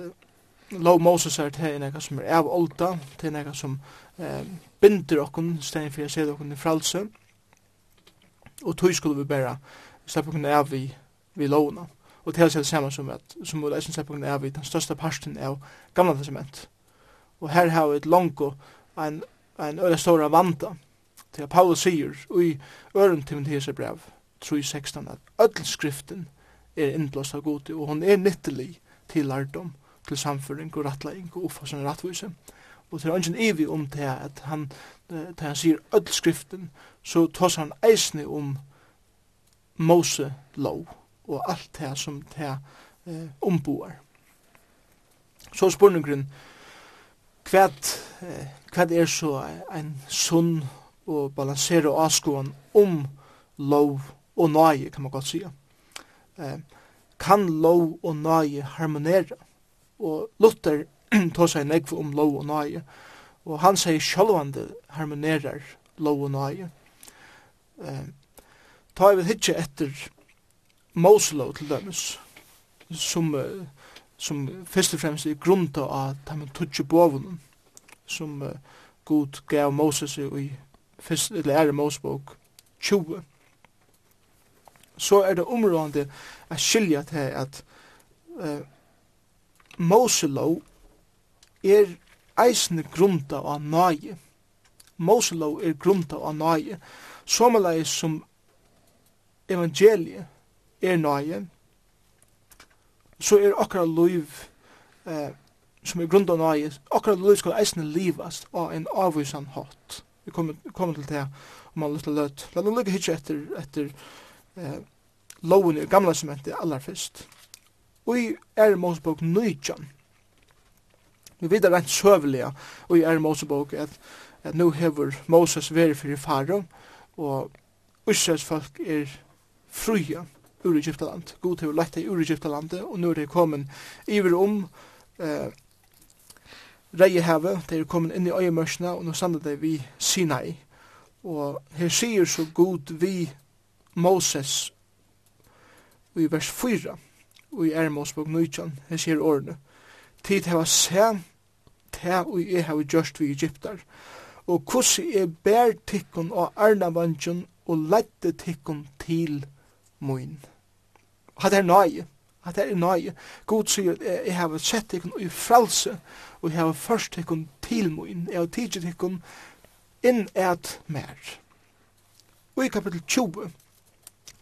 Low Moses er til nekka som er av olda, til nekka som eh, binder okkun, stein fyrir seg okkun i fralse, og tog skulle vi bæra, slepp okkun av vi, vi lovna. Og til seg det samme som at, som vi leisen slepp okkun av vi, den største parsten av gamla testament. Og her har vi et lango, en, en øyla stora vanta, til at Paulus sier, og i øren Timotheus brev, 3.16, at öll skriften er innblåst av gode, og hon er nyttelig til lærdom, til samføring og rattlegging og oppfassende rattvise. Og til ønsken evig om det at han, til han sier öll skriften, så tås han eisne om Mose lov og alt det som det eh, omboar. Så spurningren, kvært eh, kvært er så ein sunn og balansera avskoan om lov og nøye, kan man godt sige. Eh, kan lov og nøye harmonere? og Luther tar seg nekv om lov og nøye, og han sier sjølvande harmonerer lov og nøye. Eh, ta jeg hitje etter Moselov til dømes, som, uh, som først og fremst er grunnt av at han tutsi bovunum, som uh, god gav Moses i fyrst, eller ære Mosebok 20. Så er det områdende at skilja til at uh, Moselo er eisne grunda av nøye. Moselo er grunda av nøye. Somalai som evangeliet er nøye, så er akkurat liv eh, som er grunda av nøye, akkurat liv skal eisne livast av en avvisan hatt. Vi kommer, kommer til det om man lytter løt. La nå lykke hitje etter, etter eh, loven i gamla sementet aller først og i er Mosebok 19. Vi vet rent søvelige og i er Mosebok at, at nå hever Moses vært for i faro og Israels folk er fruja ur Egyptaland. God hever lett ur Egyptalandet og nå er det kommet iver om eh, Reiheve, det er kommet inn i øyemørsene og nå sander det vi Sinai. Og her sier så god vi Moses i vers 4 og i Ermosbog Nujtjan, her sier årene, tid heva sæ, ta og jeg heva gjørst vi Egyptar, og kussi jeg bær tikkun og arnavandjan og lette tikkun til moin. Hatt er nøye, hatt er nøye. God sier, jeg heva sett tikkun i fralse, og jeg heva først tikkun til moin, jeg heva tidsi tikkun inn et mer. Og i kapitel 20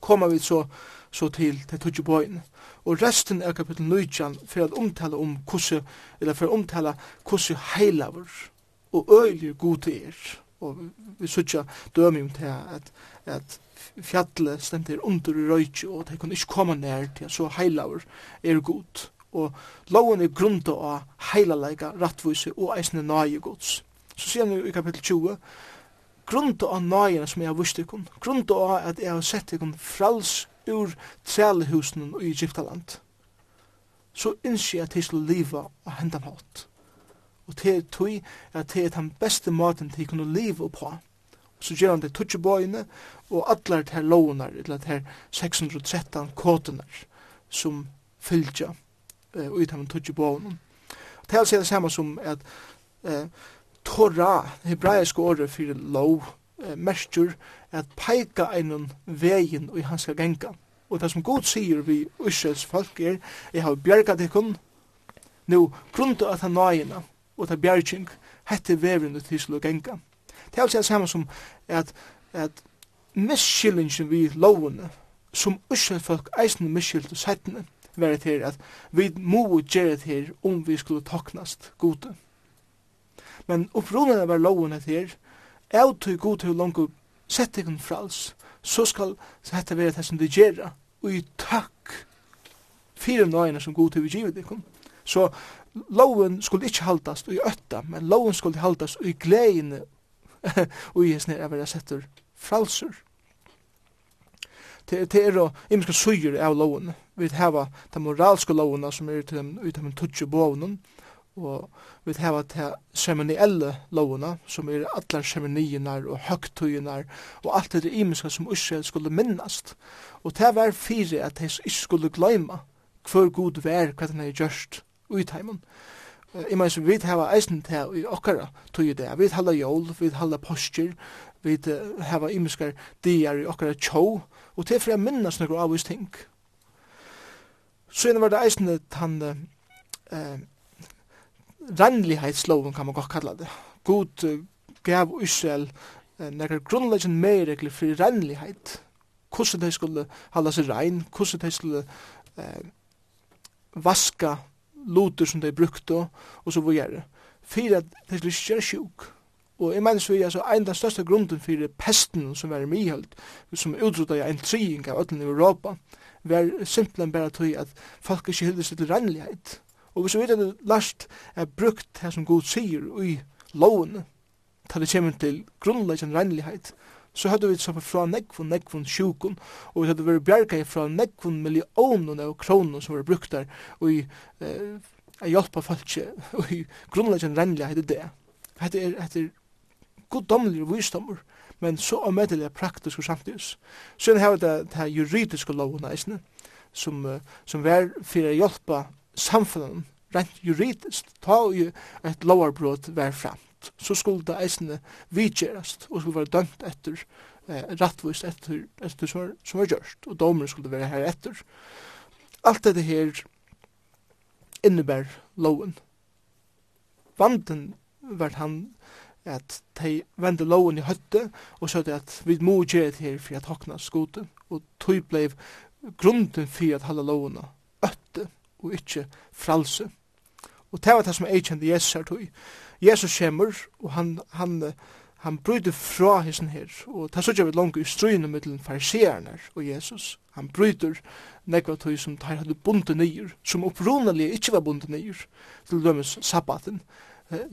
kommer vi så så til til tøtje bøyene. Og resten av kapitel 19 for å omtale om hvordan, eller for å omtale hvordan heilavur og øyelig god er. Og vi sørger døm om til at, at fjallet stemte er under i røyke, og de kunne ikke komme nær til, så heilavur er god. Og loven er grunda av heilalega, rattvise og eisne nage gods. Så sier han i kapitel 20, grunda av nagene som jeg har vist ikon, grunda av at jeg har sett ikon frals ur trælhusen i Egyptaland, så innskje jeg at jeg skulle liva og henda mat. Og til er tog at det er den beste maten til jeg kunne liva på. Så gjør han det tutsjebøyene og atler til lovene, eller til 613 kåtene som fylgja eh, ut av tutsjebøyene. Det er altså det samme som at eh, Torah, hebraisk året for lov, eh, merskjur, at peika einon vegin og han skal genga. Og det som god sier vi Israels folk er, jeg har bjergat ikkun, nu grunda at han nøyina, og ta bjerging, hette vevin ut til genga. Det er altså det samme som at, at miskyllingen vi lovene, som Israels folk eisne miskyllte settene, være til at vi må gjøre det her om vi skulle toknast gode. Men opprunnen av loven her, er til god til langt sett egen frals, så skal dette være det som du gjør, og i takk fire nøyene som god til vi givet deg. Så loven skulle ikke haltast i øtta, men loven skulle haltast i gledene, og i hessene er være setter fralser. Det er å imenska suger av loven, vi hava de moralske lovene som er til dem, utom en tutsi bovnen, og vi hava til semenielle lovene, som er alle semeniernar og høgtøyene, og alt det imiska som Israel skulle minnast. Og det var fire at de ikke skulle gløyma hver god vær hva den er gjørst utheimen. Jeg mener som vi hava eisen til i okkara tøy det. Vi hava jól, vi hava postur, vi hava imiskar dier i okkara tjó, og til for jeg minnast nokre avvist ting. Så var det eisen til han eh, rannlighetsloven kan man godt kalla det. God uh, gav Israel uh, nekar grunnleggen meiregler for rannlighet. Hvordan de skulle halda seg rein, hvordan de skulle uh, vaska luter som de brukte, og så videre. Fyrir at de skulle ikke gjøre sjuk. Og jeg mener så er altså en av den største grunden for pesten som var i mihølt, som utrydda ja, en trying av ötlen i Europa, var simpelthen bare tog at folk ikke hyldes til rannlighet Og hvis vi vet at last er brukt her som god sier i loven, ta det kommer til grunnleggen regnlighet, så hadde vi sammen fra nekvun, nekvun sjukun, og vi hadde vært bjerga fra nekvun millionen av kronen som var brukt der, og i eh, hjelpa folk, og i grunnleggen regnlighet er det. Hette er, hette er goddomlige visdommer, men så omedelig praktisk og samtidig. Så har vi det, det juridiske loven, som, som var for å hjelpe samfunnet rent juridisk, ta jo et lovarbrot vær framt, så skulle det eisene vidgjerast, og skulle være dømt etter, eh, rattvist etter, etter som som var gjørst, og domer skulle være her etter. Alt dette her innebær loven. Vanden var han at de vende loven i høtte, og så det at vi må gjøre det her for at hokna skote, og tog blei grunden for at halda lovene og ikkje fralse. Og det var det som jeg kjente Jesus her tog. Jesus kommer, og han, han, han bryter fra hessen her, og det så vi langt i strøyene mellom fariseerne og Jesus. Han bryter nekva tog som tar hadde bunte nyer, som opprunelig ikkje var bunte nyer, til dømes sabbaten.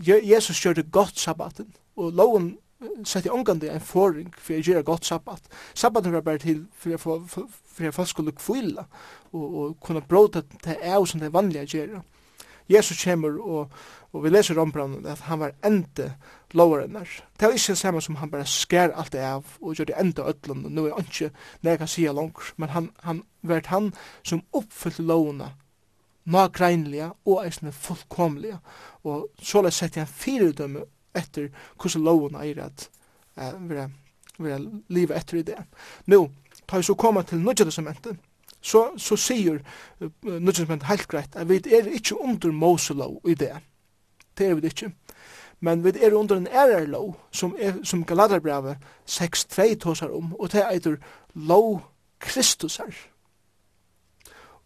Jesus gjør det godt sabbaten, og loven sett i det en forring for jeg gjør godt sabbat. Sabbat hører bare til for jeg, for, for, folk skulle kvile og, og kunne bråta til jeg som det vanlige gjør. Jesus kommer og, og vi leser om brannen at han var inte lower än der. Det är ikke det samme som han bare skær alt det av og gjør det enda ødlund og nå er han ikke når jeg kan si. Men han, han var han som oppfyllte lovene nagreinlige og eisne fullkomlige. Og så sett jeg en fyrdømme etter hvordan loven er at uh, vera, vera livet etter i det. Nå, ta vi så koma til nødja testamentet, så, så sier uh, nødja testamentet helt greit at vi er ikke under Moselov i det. Det er vi ikke. Men vi er under en ærerlov som, er, som Galaterbrevet 6.3 tåsar om, og det er lov Kristusar.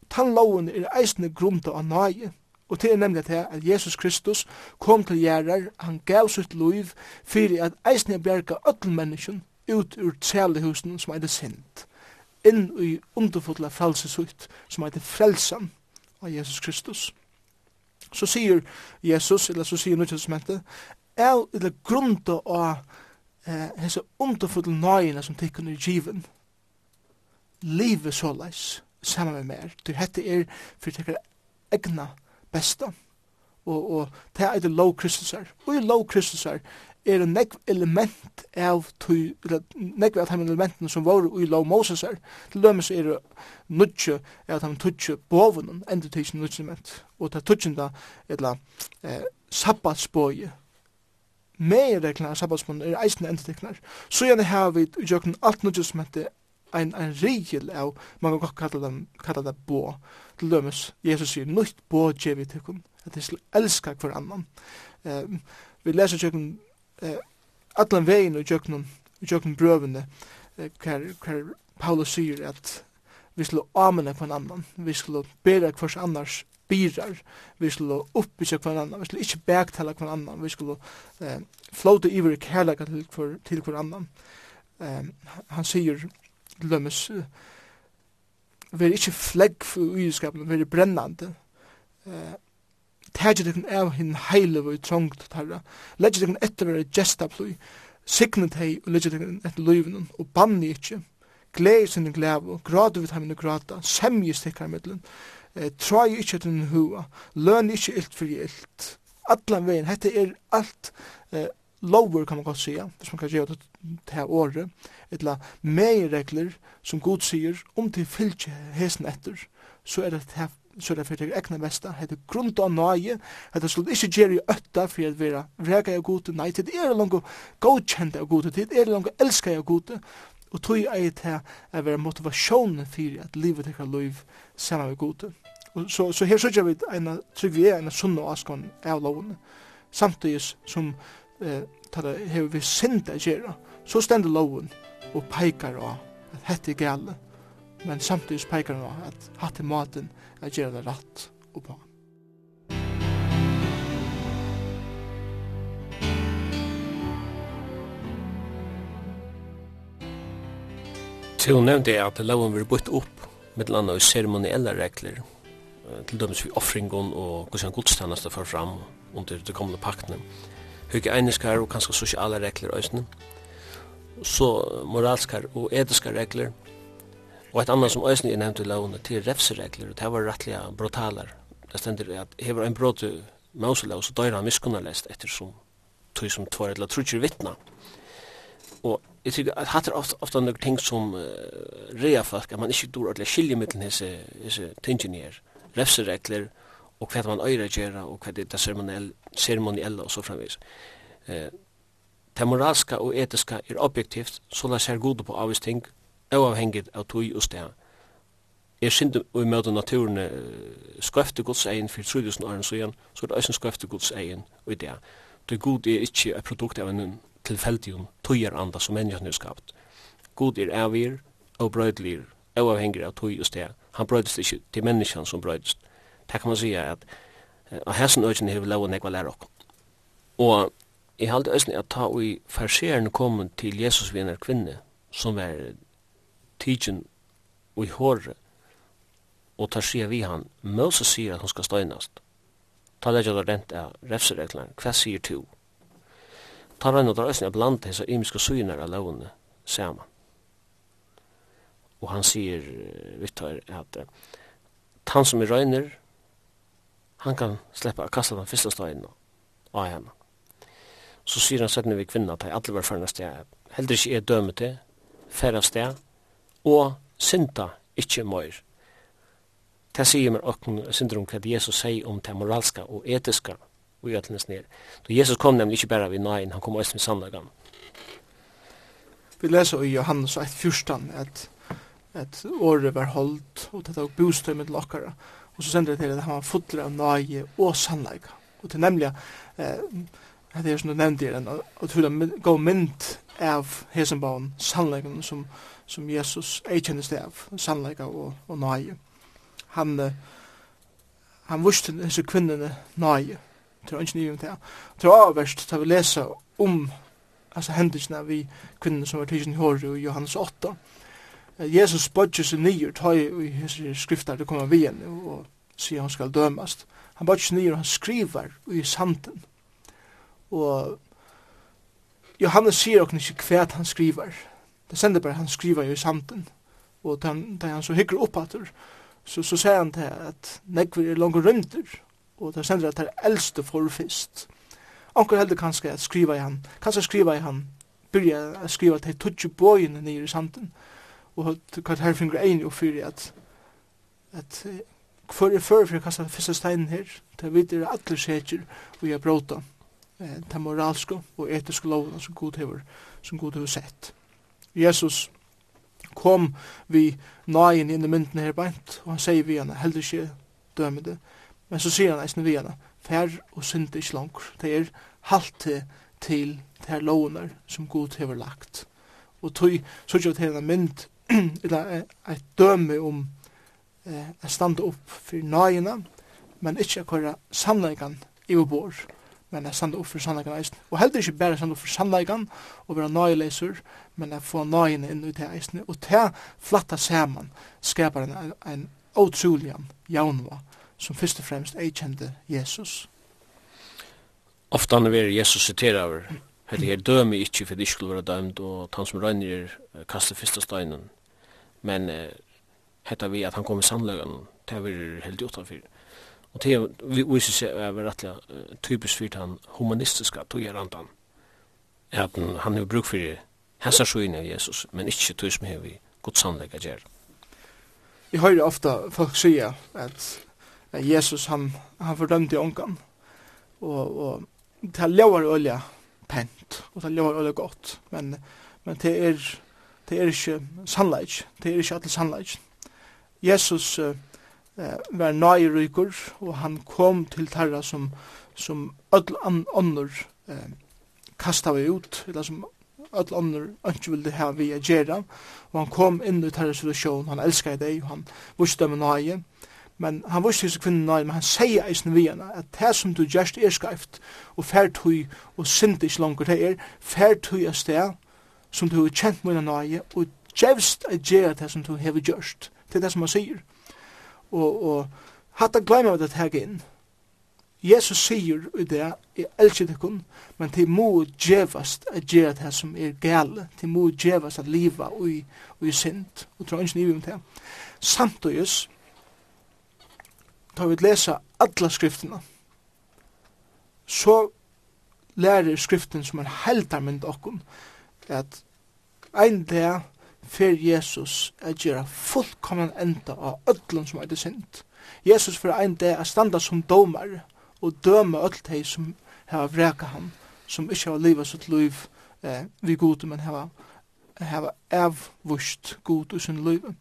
Tan loven er eisne grunda av nøye, Og det er nemlig det at Jesus Kristus kom til gjerrar, han gav sitt liv fyrir at eisne bjerga öll menneskjen ut ur trælehusen som er det sint, inn i underfotla frelsesukt som er det frelsan av Jesus Kristus. Så sier Jesus, eller så sier Nyttelsmentet, er det grunda av eh, hese underfotla nøyene som tikkun i given, livet såleis, saman med mer, til hette er fyrir tekkar egna besta. Og, og det er det low kristusar. Og i low kristusar er det nekv element av tui, nekv av de elementene som var i low Moses her. Til dømes er det nudje av de tudje bovunnen, endur tidsin nudje element. Og det tudjenda, etla, eh, sabbatsboje, meirreglene av sabbatsmånen er eisende endeteknar. Så gjerne har vi i jøkken alt nødgjøs som heter ein ein regel av, man kan kalla dem kalla det bo, til dømes, Jesus sier, nøyt bo djevi tikkun, at de skal elska hver annan. Eh, vi leser tjøkken eh, allan vegin og tjøkken og brøvene, eh, hver, Paulus sier at vi skal amene hver annan, vi skal bera hvers annars birar, vi skal oppbyggja hver annan, vi skal ikkje bektala hver annan, vi skal eh, flåte iver kærleika til hver, til annan. Eh, han sier lømmes, eh, veri ikke flegg for uiskapen, veri brennande. Eh, Tægje dekken av hinn heile vi trångt tarra. Legge dekken etter veri gesta plui. Signe teg og legge dekken etter luivinen. Og banni ikkje. Glei sinne glev og gradu vi heimen grata. Semje stikkar middelen. Eh, Trai ikkje etter hua. Løn ikkje ilt fyrir ilt. Allan vegin. Hette er alt eh, lover kan man godt säga, hvis man kan gjøre det til året, etla meiregler som god sier, om til fylgje hesen etter, så er det til så er det fyrir egna mesta, hette grunnt og nøye, hette skulle ikke gjøre i øtta for at vera rega og gode, nei, det er langt godkjent og gode, det er langt elska og gode, og tog er det til å vera motivasjonen for at livet ikke er liv saman med gode. Så, så her sørger vi en trygg vi er en sunn og askan av lovene, samtidig som eh, tar hevur hever vi synd å gjøre, så stender loven og peikar av at hette er gale, men samtidig peikar av at hatt i maten er gjøre det rett og på. Til hun nevnte at loven vil bytt opp med et annet seremonielle regler til dømes vi offringen og hvordan godstjeneste får fram under det kommende paktene hygieniskar og kanskje sosiale regler òsne. Så moralskar og etiskar regler. Og et annet som òsne er nevnt i lovene til refseregler, og det var rettelig brotaler. Det stender at hever en brot til mausolov, så døyra han miskunnarlest ettersom tog som tvar eller trutjer vittna. Og jeg tykker at hatt er ofta, ofta noen ting som uh, rea folk, at man ikke dår ordentlig skilje mittlen hese, hese tingene her. Refseregler, og hva man øyre gera og hva det er ceremoniell, og så framvis. Eh, det moralska og etiska er objektivt, så la seg gode på avvis ting, avhengig av tog og sted. Er synd og møte naturen skøfte Guds egen for 3000 år siden, så er det også skøfte Guds egen og idé. Det god er ikke et produkt av en tilfeldig tøyer anda som menneskene er skapt. God er avir og brødlir, avhengig av tog og sted. Han brødist ikke til menneskene som brødist. Det kan man säga att av hessen ökjen hever lov og nekva lær okkom. Og jeg halde æsni at ta og i farseren kom til Jesus vi kvinne som var tidsin og i håret og tar sier vi han Moses sier at hun skal støynast ta leggja der rent av refsereglaren hva sier to ta renn og tar æsni at blanda hessa imiska synar av lovene saman. Og han sier Viktor at han som er røyner han kan släppa kasta den första steinen av henne. Så sier han settene vi kvinna at jeg alle var færre sted, heller ikke er dømet til, færre sted, og synda ikke møyr. Det sier meg åkken syndrom hva Jesus sier om det moralska og etiska og gjøtlenes ned. Då Jesus kom nemlig ikke bare vid nein, han kom også med sannlagan. Vi leser i Johannes 1, 1.14 at, at året var holdt, og det var bostøy med lokkere. Og og så sender det til at han var fotler av nøye og sannleika. Og til nemlig, eh, det er som du nevnte og til å gå mynd av hesenbaun sannleikan som, som Jesus erkjennes det av, sannleika og, og nøye. Han, eh, han vuste disse kvinnene nøye, til ønsken i det. Til avverst, til vi lesa om altså, hendelsene vi kvinnene som var tidsen i håret i Johannes 8, Jesus bodger seg nyer, ta i skriftar det kommer vi igjen, og sier han skal dømast. Han bodger seg nyer, han skriver i sanden. Og Johannes sier okkur ikke hva han skriver. Det sender bare han skriver jo i sanden. Og da han så hykker opp at så, så sier han til at nekver er langt rønder, og det sender at det er eldste forfist. Anker heldur kanskje at skriva i han, kanskje skriva i han, byrja at skriva til tutsi bøyene nere i sanden, og hva her finner ein jo og fyrir at at hver er fyrir for kasta fyrsta steinen her? Til jeg vet er alle seker og jeg bråta ta moralsko og etiske lovene som god hever som god hever sett. Jesus kom vi nøyen inn i mynden her beint og han sier vi henne heldig ikke dømende men så sier han eisen vi henne fær og synd ikke langt det er halte til til lovene som Gud hever lagt. Og tog så ikke til henne mynd eller et døme om eh, å stande opp for nøyene, men ikke å køre sannleggen i vår men jeg standa opp for sannleggen eisen. Og heller ikke bare standa opp for sannleggen og være nøyeleser, men jeg får nøyene inn ut i eisen. Og til flatta saman skapar en, en utrolian jaunva som først og fremst jeg kjente Jesus. Ofta han er Jesus sitera over, hette her dømi ikkje for de skulle være dømt, og han som regner er kastet fyrsta steinen men eh, hetta vi at han kom i sannløgan, det er helt utanfyr. Og det vi viser seg er rettelig typisk fyrt han humanistiska togjerandan, er at han har bruk for hessar av Jesus, men ikkje tog som hever god sannlega gjer. Jeg hører ofta folk sier at Jesus han, han fordømte ångan, og, og det er lovar olja pent, og det er lovar olja godt, men, men det er det er ikke sannleik, det er ikke alle sannleik. Jesus uh, var nøyrykker, og han kom til tarra som, som öll annor eh, kasta vi ut, eller som öll annor ikke ville ha vi å gjøre, og han kom inn i tarra situasjon, han elskar deg, og han viste dem nøye, men han viste disse kvinnen nøye, men han sier eisen vi henne, at det som du gjerst er skreift, og fært hui, og synd ikke langer det er, fært hui er sted, som du har kjent mina nøye, og djevst er gjerra det som du har gjørst. Det er det som han sier. Og, og hatt det glemmer det her inn. Jesus sier i det, jeg elsker det kun, men til må djevast er gjøre det som er gale, til må djevast at liva og i, og i sint, og tror ikke nivet om det. Samt og Samtidig, tar vi lesa alla skriftene, så lærer skriften som er heldarmynd okkon, at ein dag fer Jesus at gjøre fullkommen enda av öllum som er sint. Jesus fer ein dag at standa som domar og døme öll de som har vreka ham, som ikkje har livet sitt liv eh, vi gode, men har, har avvust god i sin liv.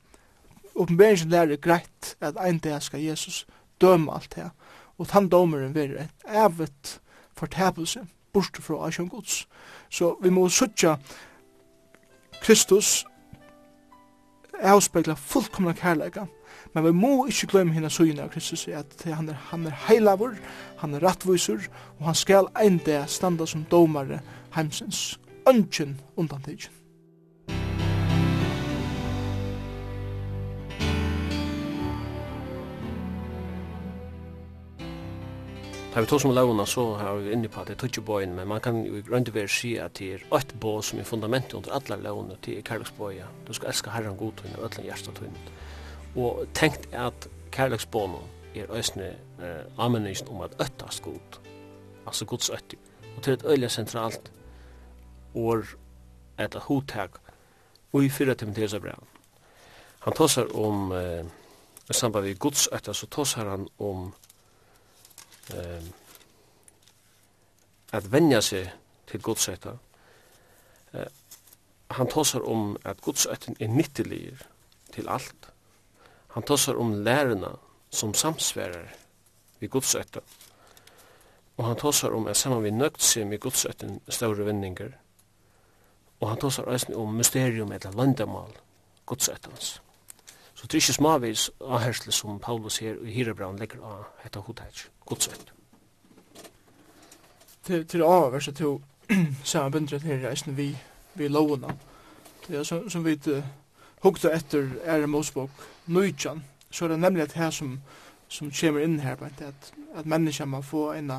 Oppenberingen lærer greit at ein dag skal Jesus døme alt det, og han domeren vil et evet fortæpelse bort fra Asjon Guds. Så vi må søtja Kristus avspegla fullkomna kærleika, men vi må ikkje glemme hina søgjene av Kristus, at han er, han er heilavur, han er rattviser, og han skal ein dag standa som domare heimsins, ønsken undan tidsen. Tar vi tog som lovna så har vi inne på at det er tutsjebojen, men man kan jo i grunn til være si at det er ett bo som er fundamentet under alle lovna til er kærleksboja. Du skal elska herran god tunn og ötlen hjersta tunn. Og tenkt at kærleksbojen er ösne eh, amenysen om at öttast god, altså gods ötti. Og til et øyla sentralt år et hotak og i fyra timetesa brev. Han tåsar om, eh, samband med gods ötta, så tåsar han om eh, at venja seg til godsetta. Eh, han tåsar om at godsetten er nyttelig til alt. Han tåsar om lærerna som samsverar vi godsetta. Og han tåsar om at saman vi nøgt seg med godsetten større vinningar. Og han tåsar eisen om mysterium eller landamal godsettans. Så det er ikke smavis avhersle som Paulus her i Hirebraun legger av etter hodheitsj. Guds vitt. Til, til å avhvers at samme samanbindret her reisen vi, vi lovene. Det er som, som vi uh, hukta etter er Mosebok nøytjan, så er det nemlig at her som, som kommer inn her, at, at mennesker må få en,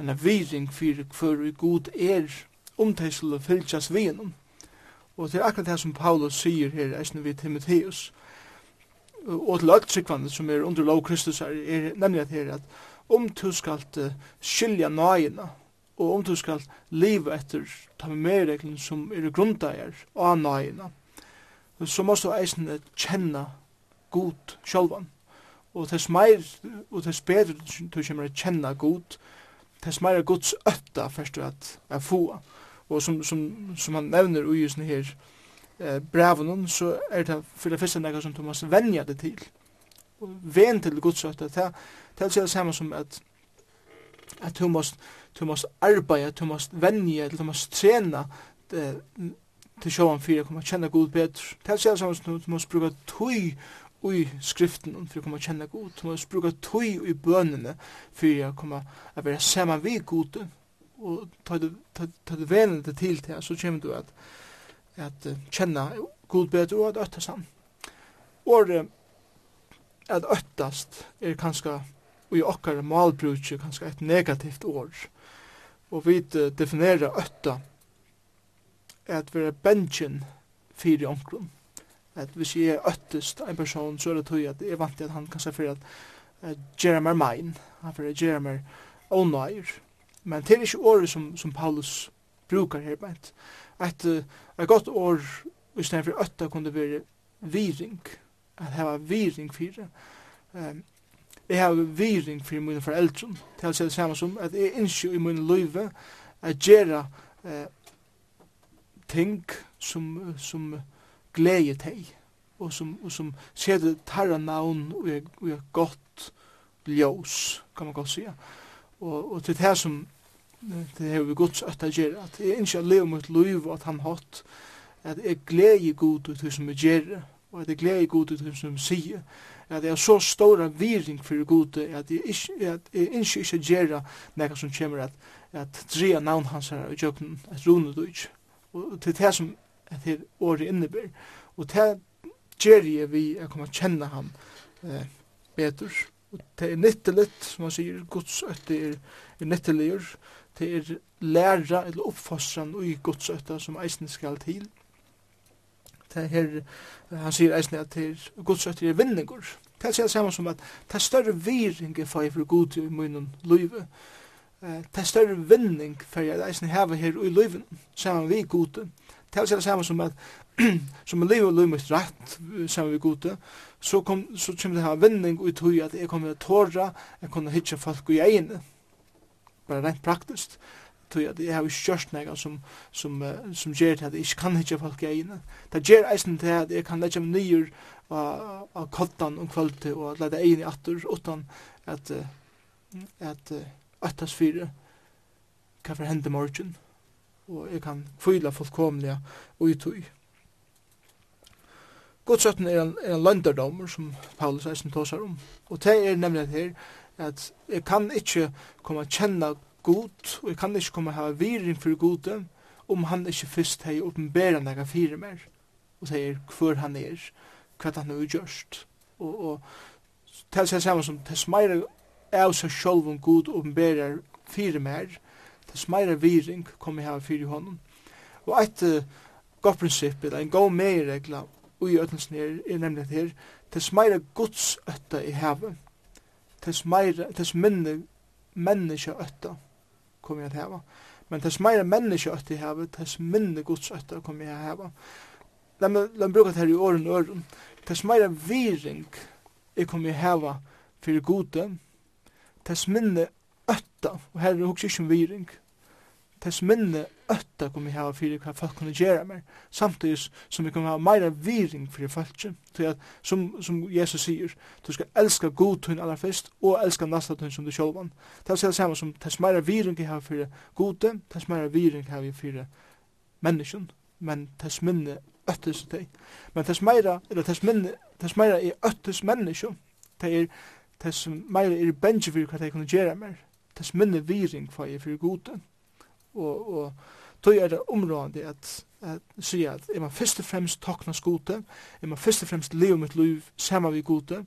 en viring for hver god er omtæsel og fylkjas venom. Og det er akkurat det som Paulus sier her, eisen vi Timotheus, og til alt sikvandet som er under lov Kristus er, er nemlig at her at om du skal skilja nøyina, og om du skal liva etter ta med medreglen som er grundeier av nøyina, så måst du eisen kjenna god sjálvan. Og tess meir, og tess bedre du kommer a kjenna god, tess meir er gods ötta først du at er få. Og som, som, som han nevner ui her eh, brevunnen, så er det for det første nekka som du måst venja det til ven til Guds røtta, det er det samme som at at du måst du måst arbeida, du måst venja, du måst trena til sjåan fyrir at koma kjenne Gud bedre. Det er det samme som du måst bruka tøy i skriften for å komme å kjenne Gud. Du måst bruka tøy i bønene for å komme å være sammen vi Gud. Og ta du venen det til til, så kommer du at, at kjenne Gud bedre og at øtta sammen. Og at øttast er kanskje og i okkar malbrutje kanskje et negativt år. Og vi definerer øtta at vi er bensjen fyrir omkron. At hvis jeg er øttest en person, så er det tog at jeg vant at han kanskje fyrir at uh, gjøre meg mein, han fyrir at gjøre meg. Men det er ikke året som, som Paulus brukar her bænt. Et, et godt år, hvis det er for øtta, kunne være viring at hava viring fyrir. Um, jeg har viring fyrir mine foreldre, til å si det samme som at jeg innskjer i mine løyve at gjøre uh, ting som, som gleder teg og som, og som ser det tarra navn og er, og er godt ljós, kan man godt si. Og, og til det som det har vi gods at jeg at jeg innskjer at leve mot løyve at han hatt, at jeg gleder god ut det som jeg gjør, og at jeg gleder god gode til som sier, at jeg er så stor viring for gode, at jeg ikke, at jeg ikke, ikke gjør noe som kommer at, at dreja navn hans her og jøkken, et rune du. Og til det som at her året innebærer. Og det gjør jeg vi er kommer kjenne ham eh, bedre. Og det er nyttelig, som man sier, gods øtte er, er nyttelig, det er læra eller oppfostran og i gods øtte som eisen skal til. Og det her, han sier eisen at det er godsrøtter er vinningur. Det er samme som at det er større viring for jeg for god i munnen løyve. Det er større vinning for jeg eisen heva her i løyven, saman vi gode. Det er samme som at som en liv og liv mitt rett saman vi gode, så, kom, så kommer det her vinning ut i at jeg kommer til å tåra, jeg kommer til å hitje folk i egnet. Bare rent praktisk tog at jeg har kjørst nega som, som, uh, som gjør til at jeg ikke kan hitje folk i egene. Det gjør eisen til at jeg kan leggja meg nyer av, av kottan om kvöld og leggja egene i attur utan at uh, at uh, attas fyre hva for hende morgen og jeg kan fyla fullkomliga og i. Godsøtten er en, er en lønderdommer som Paulus eisen tåsar om og det er nemlig her at jeg kan ikke komme a kjenne god, og jeg kan ikke komme hava viring for god, om han ikke først hei åpenbæra nega fire mer, og sier hvor han er, hva han er gjørst. Og, og til seg saman som til smeira av seg sjolv om god åpenbæra fire mer, til smeira viring kommer jeg ha fire honom. Og et uh, godt prinsipp, eller en god meiregla i ødelsen her, er nemlig her, til smeira gods øtta i havet, til smeira, til minne menneske øtta, kom jeg til hava. Men tess meira menneske øtt i hava, tess minne gods øtt kom jeg til hava. La meg bruka det her i åren og åren. Tess meira viring jeg kom jeg hava fyrir gode, tess minne ötta, og her er hos ikke viring, tess minne ötta kom jeg hava fyrir hva folk kunne gjera mer, samtidig som vi kunne hava meira viring fyrir folk, til at, som, som Jesus sier, du skal elska god tunn aller fyrst, og elska nasta tunn som du sjolvan. Det er det samme som tess meira viring jeg hava fyrir gode, tess meira viring hava fyrir menneskjen, men tess minne öttis teg. Men tess meira, eller tess minne, tess meira er öttis menneskjen, det er tess meira er benji fyrir hva de kunne gjera mer, tess minne viring fyrir fyrir gode og, og tøy er det områdende at, at sjá at er man fyrst og fremst tokna skote, er man fyrst og fremst leve mitt liv sama við gode,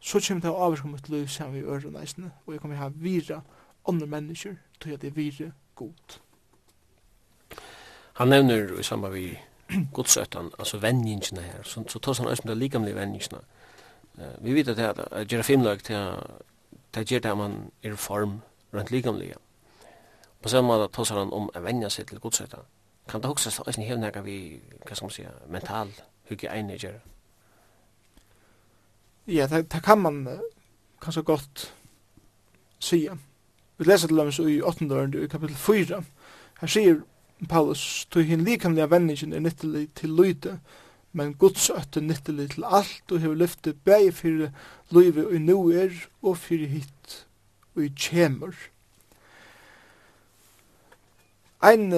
så kjem det å avvirke mitt liv sammen vi ører næsne, og jeg kommer ha vira andre mennesker, tog at det er vira god. Han nevner i samband vi godsøttan, altså vendingene her, så, så tar han også med likamlige vendingene. Uh, vi vet at det er at gjøre filmlag til at gjøre det man er form rent likamlige. På samma måte tåsar han om å vennja seg til godsøyta. Kan det också stå i sin hevnäga vid, vad ska man säga, mental hygiene att göra? Ja, det, det kan man kanskje godt sige. Vi leser til dem i 8. døren, i kapittel 4. Her sier Paulus, tog hin likamlega vänningen er nyttelig til lyde, men Guds øtte nyttelig til alt og hever lyftet bæg fyrir lyve og nu er og fyrir hitt og i kjemur. Ein,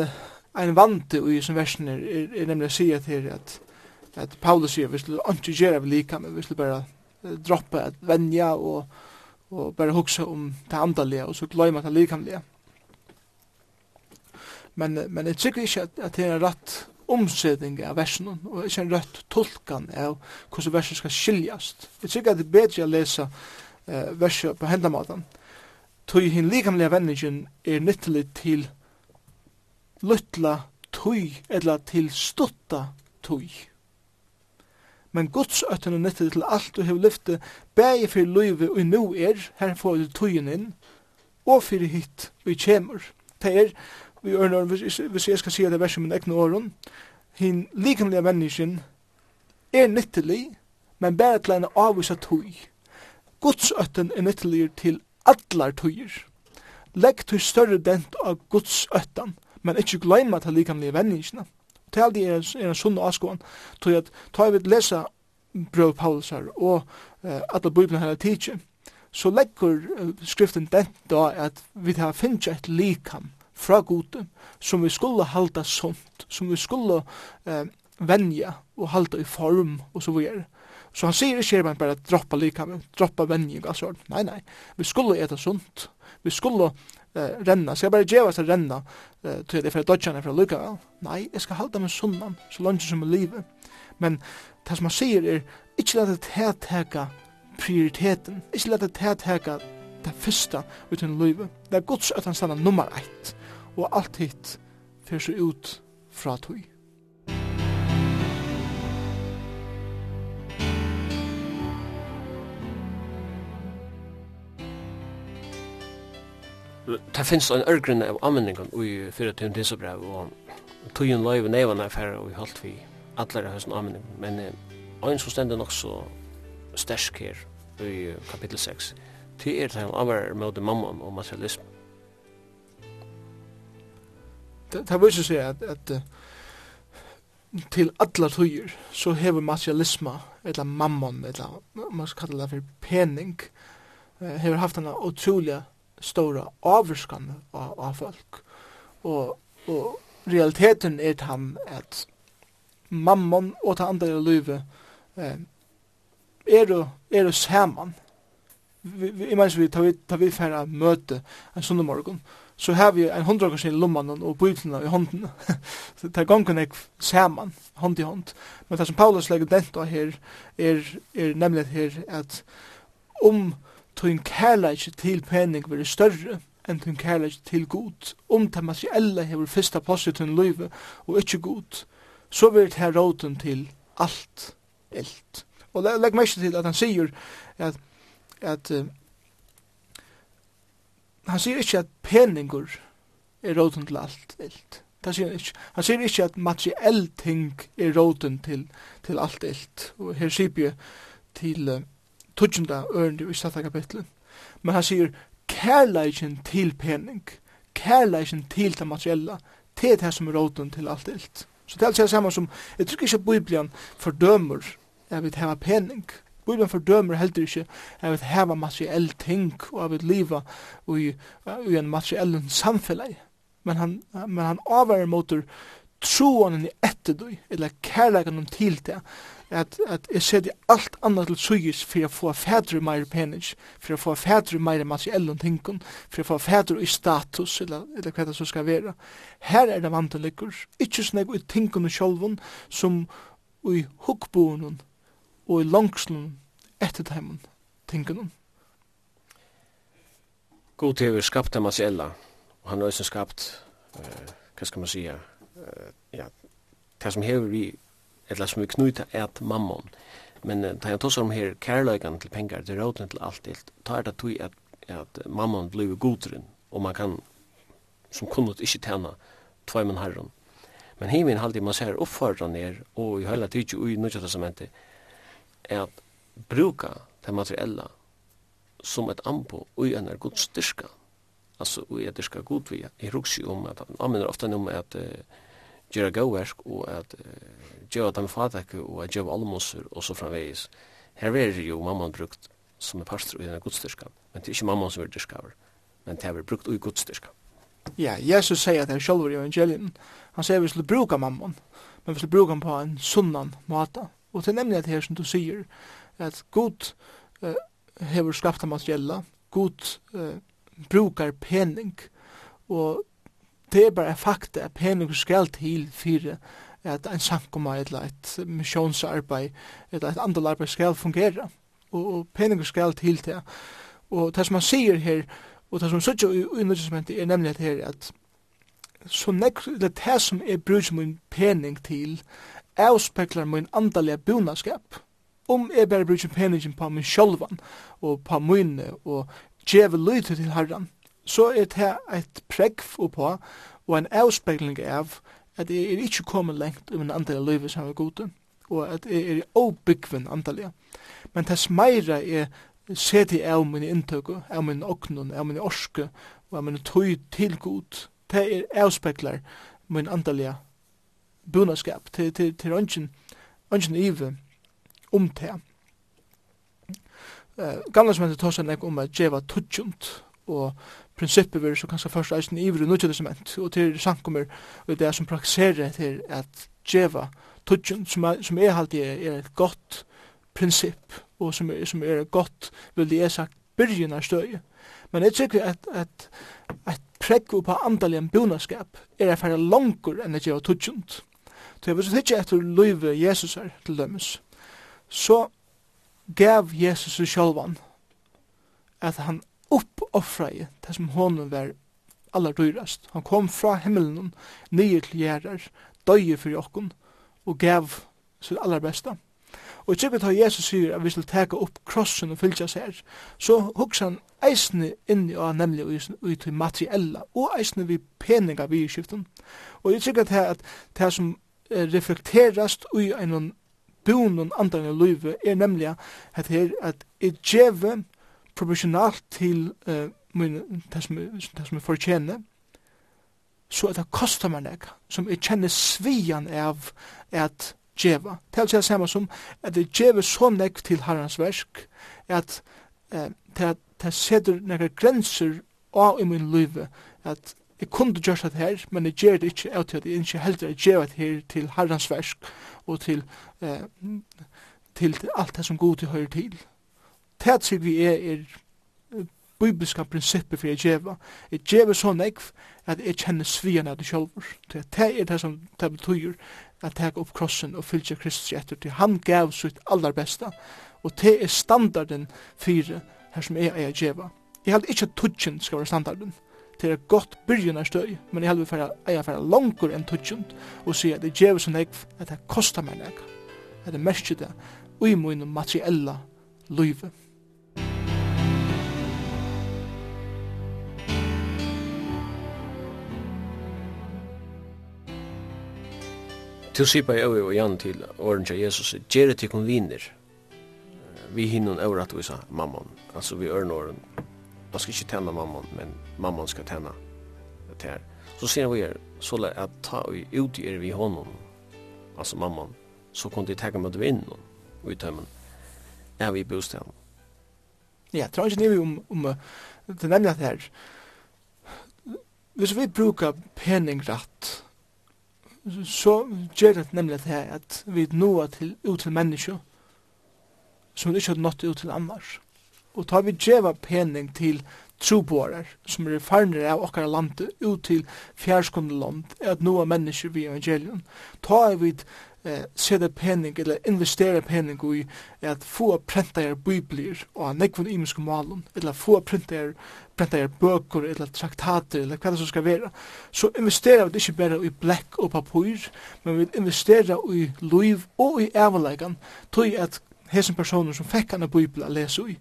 ein vante i som versen er, er, er nemlig å si at her at, at Paulus sier vi skulle ikke gjøre vi lika, men vi skulle bare droppe at venja og, og bare hugsa om det andalige og så gløyma det likamlige. Men, men jeg tykker ikke at, at det er en rett omsetning av versen og ikke en rett tolkan av hvordan versen skal skiljast. Jeg tykker at det er bedre å lese uh, versen på hendamaten. Tøy hin likamlige vendingen er nyttelig til luttla tøy, eller til stutta tøy. Men Guds øtten er nyttig til alt du hever lyfte, bæg for løyve og nu er, her får du tøyen inn, og for hit vi kjemur. Det er, vi ørner, hvis jeg skal si det verset min egne åren, hin likamlige menneskjen er nyttelig, men bare til en avvisa tøy. Guds øtten er nyttelig til allar tøyer. Legg til større dent av Guds øtten, men ikkje gløyma at likamlige vendingene. Tal de er, er en sunn avskåan, tog at ta vi lesa brøv Paulusar og uh, alle bibelen her tidsi, så leggur uh, skriften den da at vi har finnst et likam fra gode som vi skulle halda sunt, som vi skulle uh, venja og halda i form og så videre. Så han sier ikke bare bare droppa likam, droppa venjing, altså, nei, nei, vi skulle eta sunt, vi skulle eh, renna. Skal jeg bare djeva seg renna eh, til det for dodgjane fra lukka? vel? Nei, jeg skal halda meg sunnan, så langt som er livet. Men det som han sier er, ikkje la det teka prioriteten, ikkje la det teka det fyrsta uten livet. Det er gods at han stanna nummer eitt, og alt hitt fyrir seg ut fra tog. Det finns en ørgrunn av anvendingen i 24 tidsbrev, og tøyen løy og nevene er færre, og vi holdt vi allar av høysen anvending. Men en som stender nok så stersk her i kapittel 6, til er det han avvarer med mammon og materialism. Det, det viser seg at, at til alle tøyer så hever materialisme, eller mammon, eller man skal kalle det for pening, hever haft en utrolig stora avskan av, av folk. Og, og realiteten er han at mammon og ta andre i livet eh, er jo er jo saman. Vi, vi, imens vi tar vi, tar vi færre møte en sundag morgen, så har vi en hundra kors i lomman og bøyplene i hånden. så det er gongen ek saman, hånd i hånd. Men det som Paulus legger dent av her, er, er nemlig her at om um, tun kærleik til pening veri større enn tun kærleik til god. Om det materielle hever fyrsta plossi tun løyve og ikkje god, så veri det her råten til alt eld. Og legg meg til at han sier at, at uh, han sier ikkje at peningur er råten til alt eld. Det sier han ikke. Han sier ikkje at materiell ting er råten til, til alt eld. Og her sier vi til uh, tutsjunda ørende i satta kapitlet. Men han sier kærleikin til pening, kærleikin til det materiella, til det som er råden til alt ilt. Så det er altså samme som, jeg tror ikke Bibelen fordømer jeg vil hava pening. Bibelen fordømer heller ikke jeg vil hava materiell ting og jeg vil liva i, i en materiell samfellag. Men han, men han avvarer motor troen i etterdøy, eller kærleikin til det, at, at jeg det alt annet til sugis for jeg få fædre meir penis, for jeg få fædre meir og tingun, for jeg få fædre i status, eller, eller hva det så skal være. Her er det vantan liggur, ikkje snakk i tingun og sjolvun, som i hukkboen og i langslen etter teimen tingun. God til vi skapt det materiella, og han har også skapt, uh, hva skal man sija, uh, ja, det som hever vi eller som vi knuta et mammon. Men uh, da jeg tosar om her kærløygan til pengar, til råten til alt dilt, ta er det tog at, at mammon blir godrinn, og man kan som kunnot ikkje tjena tveimen herron. Men himin halde man ser oppfordran er, og i høyla tidsi ui nudja testamentet, er at bruka det materiella som et ambo ui enn er godstyrka. Altså ui er styrka god vi. Jeg ruks jo om at, han anminner ofta om at uh, gjøre gauversk og at uh, gjøre dem fatakku og at gjøre almoser og så framvegis. Her er jo mamman brukt som er pastor i denne godstyrkan, men det er ikke mamman som er dyrskaver, men det er brukt i godstyrkan. Ja, Jesus sier at han selv i evangelien, han sier at vi skulle bruke mamman, men vi skulle bruke ham på en sunnan måte. Og til nemlig at her som du sier, at god uh, hever skapt av materiella, god uh, brukar pening, og det er bare fakta at pening skal til fire at ein samkomma eller eit missionsarbeid eller eit andre arbeid skal fungera, og, og peninger skal til det og det som man sier her og det som sier i undervisningsmentet er nemlig at her at så nek, det, det som er brukt min pening til avspeklar min andalega bunaskap, om jeg bare bruker peningen på min sjolvan og på mine og djeve lyte til herran så er det et pregg på og en avspekling av at jeg er ikke kommet lengt i min andalige løyve som er gode, og at jeg er åbyggven andalige. Men tess meira er seti av min inntøk, av min oknun, av min orske, og av min tøy til god, det er avspeklar min andalige bunaskap til, til, til ønsken, ønsken ive om det. Uh, gamla som hendur tosan ek om at djeva tudjunt, og prinsippet vi så kanskje først eisen ivrig nødt testament, og til sankummer og det som praktiserer til at djeva tudjun, som, er, som er alltid er et godt prinsipp, og som er, som er godt, vil jeg sagt, byrjun av støy Men jeg tykker at, at, at pregg på andaligen bonaskap er er færre langer enn at djeva tudjun. Så jeg vil ikke etter løyve Jesus her til dømes. Så gav Jesus seg sjølvan at han offraði det som honom var allar dyrast. Han kom fra himmelen nye til gjerrar, døye for jokken, og gav sitt allar besta. Og ikke vi tar Jesus sier at vi skal teka opp krossen og fylgja seg her, så hugsa han eisne inni og nemlig ut til materiella, og eisne vi peninga vi i skiften. Og jeg tykker at det som reflekterast ui en bonon andan i luive er nemlig at her at i djeve proportionalt til uh, min, det som, det jeg fortjener, så er det kostar meg nek, som jeg kjenner svian av at djeva. Det er det samme som at jeg djeva så nekk til herrens versk, at eh, det, det seder nekka grenser av i min liv, at jeg kunne gjørs det her, men jeg gjør det ikke av til at jeg ikke heller gjør det her til herrens versk og til, eh, til alt det som god til høyre til. Det sig vi er, er bibelska prinsipper for jeg djeva. Jeg djeva så nekv at jeg kjenner svian av det sjálfur. Det er det som det betyr at teka opp krossen og fylgja Kristus etter til han gav sitt allar besta og det er standarden fyrir her som jeg er djeva. Jeg held ikke at tudgen skal være standarden. Det er godt byrjunarstøy, men jeg held vi fyrir eier fyrir langur enn tudgen og sier at jeg djeva så nekv at det kostar meg nekv at det merkje det ui mun materiella løyve. til sipa jeg og Jan til åren til Jesus, gjerri til kun viner. Vi hinner over visa mammon, altså vi ørn åren. Man skal ikke tjene mammon, men mammon skal tjene det her. Så sier vi er, så lær at ta vi ut er vi honom, altså mammon, så kunne de tega med vinn og ut hjemmen, er vi i bostaden. Ja, jeg tror ikke nivå om, om det nemlig at her, hvis vi brukar penning rett, så gjør det nemlig det at vi nå til, ut til mennesker som ikke har nått ut til annars. Og tar vi djeva pening til trobårar som er farnere av okkar landet ut til fjerskunde land at nåa mennesker vi evangelium. tar vi eh, sete pening eller investera pening i at få prentajer biblir og nekvun imensk malum eller få prenta er bøkur eller traktater eller hva det som skal være så investera vi ikke bare i blekk og papur men vi investera i liv og i avlegan tog at hesen personer som fekk anna bibel a lesa i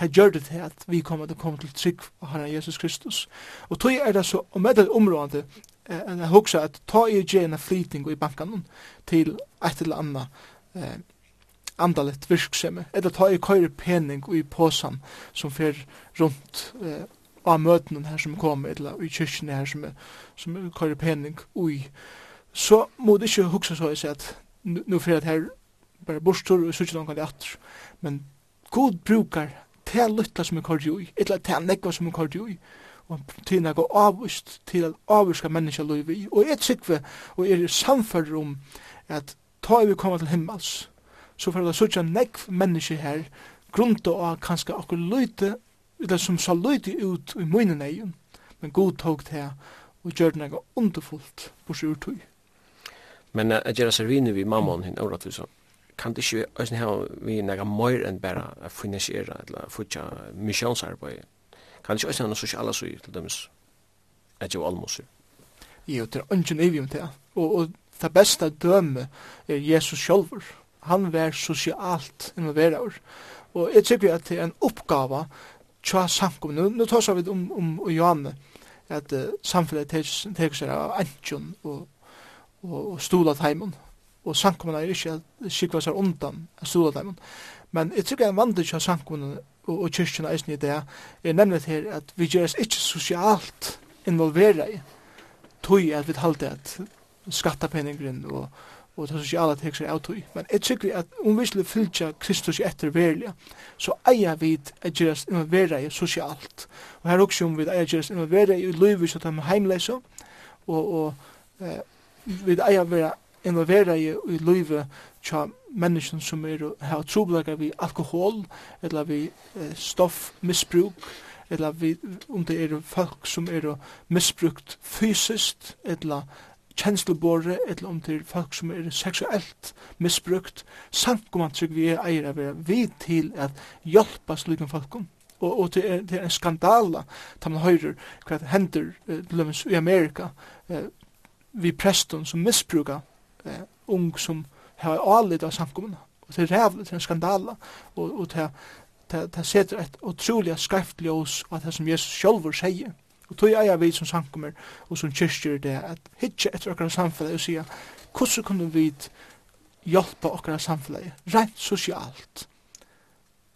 Det gjør det til at vi kommer til å komme til trygg av Herren Jesus Kristus. Og tog er det så, og med det området, enn jeg hugsa at ta i gje en flyting i banken til eit eller anna eh, andalet virksemi, eller ta i køyre pening i påsan som fer rundt eh, av møtene her som kommer, eller i kyrkjen her som, er, som er køyre pening i så må du ikke huske så jeg at nu fer at her bare borstur og sutja noen atter, men god brukar til lytla som er kordjui, eller til nekva som er kordjui, og til nega avvist til at avviska menneska løyvi og jeg tryggve og er samfører om at ta vi koma til himmels så for det sutja negv menneska her grunnt og kanska akkur løyte eller som sa løyte ut i munnen egen men god tog til og gjør nega underfullt på ur tog Men at gjøre seg vini vi mammon hin året så kan det ikke vi nega møyre enn bare finansiera eller futja misjonsarbeid Kan ikke også ha noe sosiale søy til dem at jo almoser. Jo, det er ungen evig om det. Og, og det beste døme er Jesus sjølver. Han var sosialt involverer. Og jeg tykker at det er en oppgave tja samkom. Nu, nu tar vi om, om og Johanne at uh, samfunnet teker seg av antjon og, og, og stola teimen. Og samkomna er ikke at skikva seg undan stola teimen. Men jeg tykker at en vandre tja samkomna og, og kyrkjene eisen i det, er nemlig til at vi gjør oss ikke sosialt involvera i, tog at vi talte at skattapenningren og, og det sosiale tekster av tog. Men jeg tykker at om vi skulle fylltja Kristus i etter verilig, så eier vi at gjør oss involvera i sosialt. Og her også om vi eier gjør oss involvera i livet så de heimleise, og, og eh, vi eier vera involvera i, i livet tja mennesken som er har troblegar vi alkohol, eller vi eh, stoffmissbruk eller vi, om det er folk som er misbrukt fysiskt, eller kjenslebore, eller om det er folk som er seksuelt misbrukt, samt man trygg vi er eier av vi til at hjelpa slukken folkom. Og, og det, er, det er en skandala, da man høyrer hva det hender, eh, i Amerika, eh, vi preston som misbrukar eh, ung som har avlitt av samkomna. Og det er rævlig, det er en skandala, og, og det, det, det setter et utrolig skreft ljós av det som Jesus sjálfur sier. Og tog eier vi som samkommer og som kyrkjer det at hitje etter okkara samfellet og sier hvordan kunne vi hjelpa okkara samfellet, rent sosialt.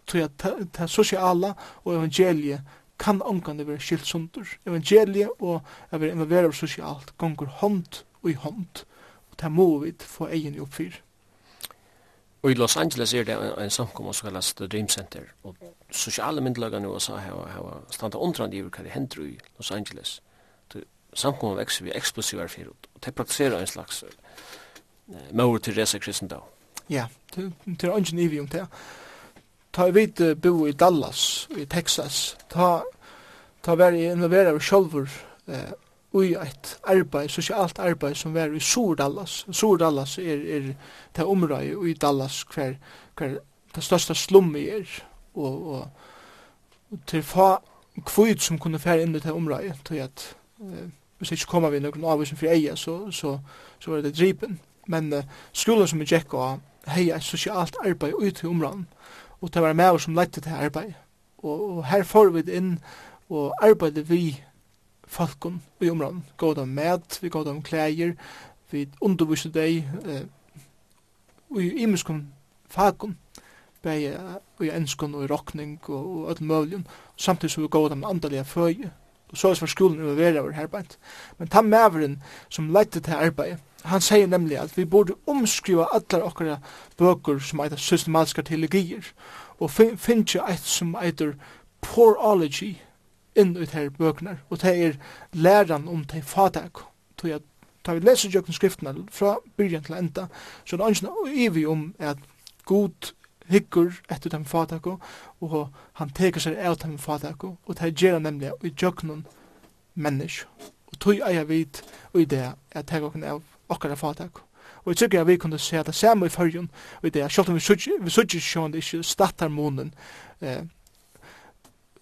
Tog at det sosiala og evangeliet kan omgående være skilt sundur. Evangeliet og å være involverer sosialt gonger hånd og i hånd. Og det må vi få egen oppfyr. Og i Los Angeles er det en, en samkommer som kallas The Dream Center. Og sosiale myndelagene i USA har standa undrande i hva det hender i Los Angeles. Samkommer vekser vi eksplosivar fyrir. Og det praktiserer en slags uh, Maur Teresa Kristendag. Ja, det er ungen ivi om det. Ta vi bo i Dallas, i Texas. Ta, ta vi i involvera vi sjolver eh, i eit arbeid, sosialt arbeid som var i Sur-Dallas. Sur-Dallas er, er det området i Dallas hver, hver det største slummet er, og, og, og til fa kvitt som kunne fære inn i det området, til at eh, hvis ikke kommer vi noen avvisen for eia, så, så, så var det dripen. Men eh, skolen som vi gikk og hei et sosialt arbeid ut i området, og det var med oss som lette til arbeid. Og, og her får vi det inn, og arbeidet vi folkon i områden. Gåda om mat, vi gåda om klæger, vi underviste deg eh, i imenskom fakon, bæg i enskon og i rokning og, og alt mulig, samtidig som vi gåda om andalega føye, og så var skolen involveret over herbeid. Men ta maveren som leite til arbeidet, han sier nemlig at vi borde omskriva allar okkara bøkur som eitar systematiska teologier, og fin finnje eit som eitar porology, inn i her bøkene, og det er læran om det fatak, tog jeg ta vi leser jøkken skriftene fra byrjan til enda, så er det ønsken evig om at god hyggur etter dem fatak, og han teker seg av dem fatak, og det gjør han nemlig i jøkken mennesk, og tog eier vid og i det at jeg okken av okkar fatak. Og jeg tykker at vi kunne se at det samme i fyrjun, og i det, selv om vi suttir sjående ikke stattar månen, eh,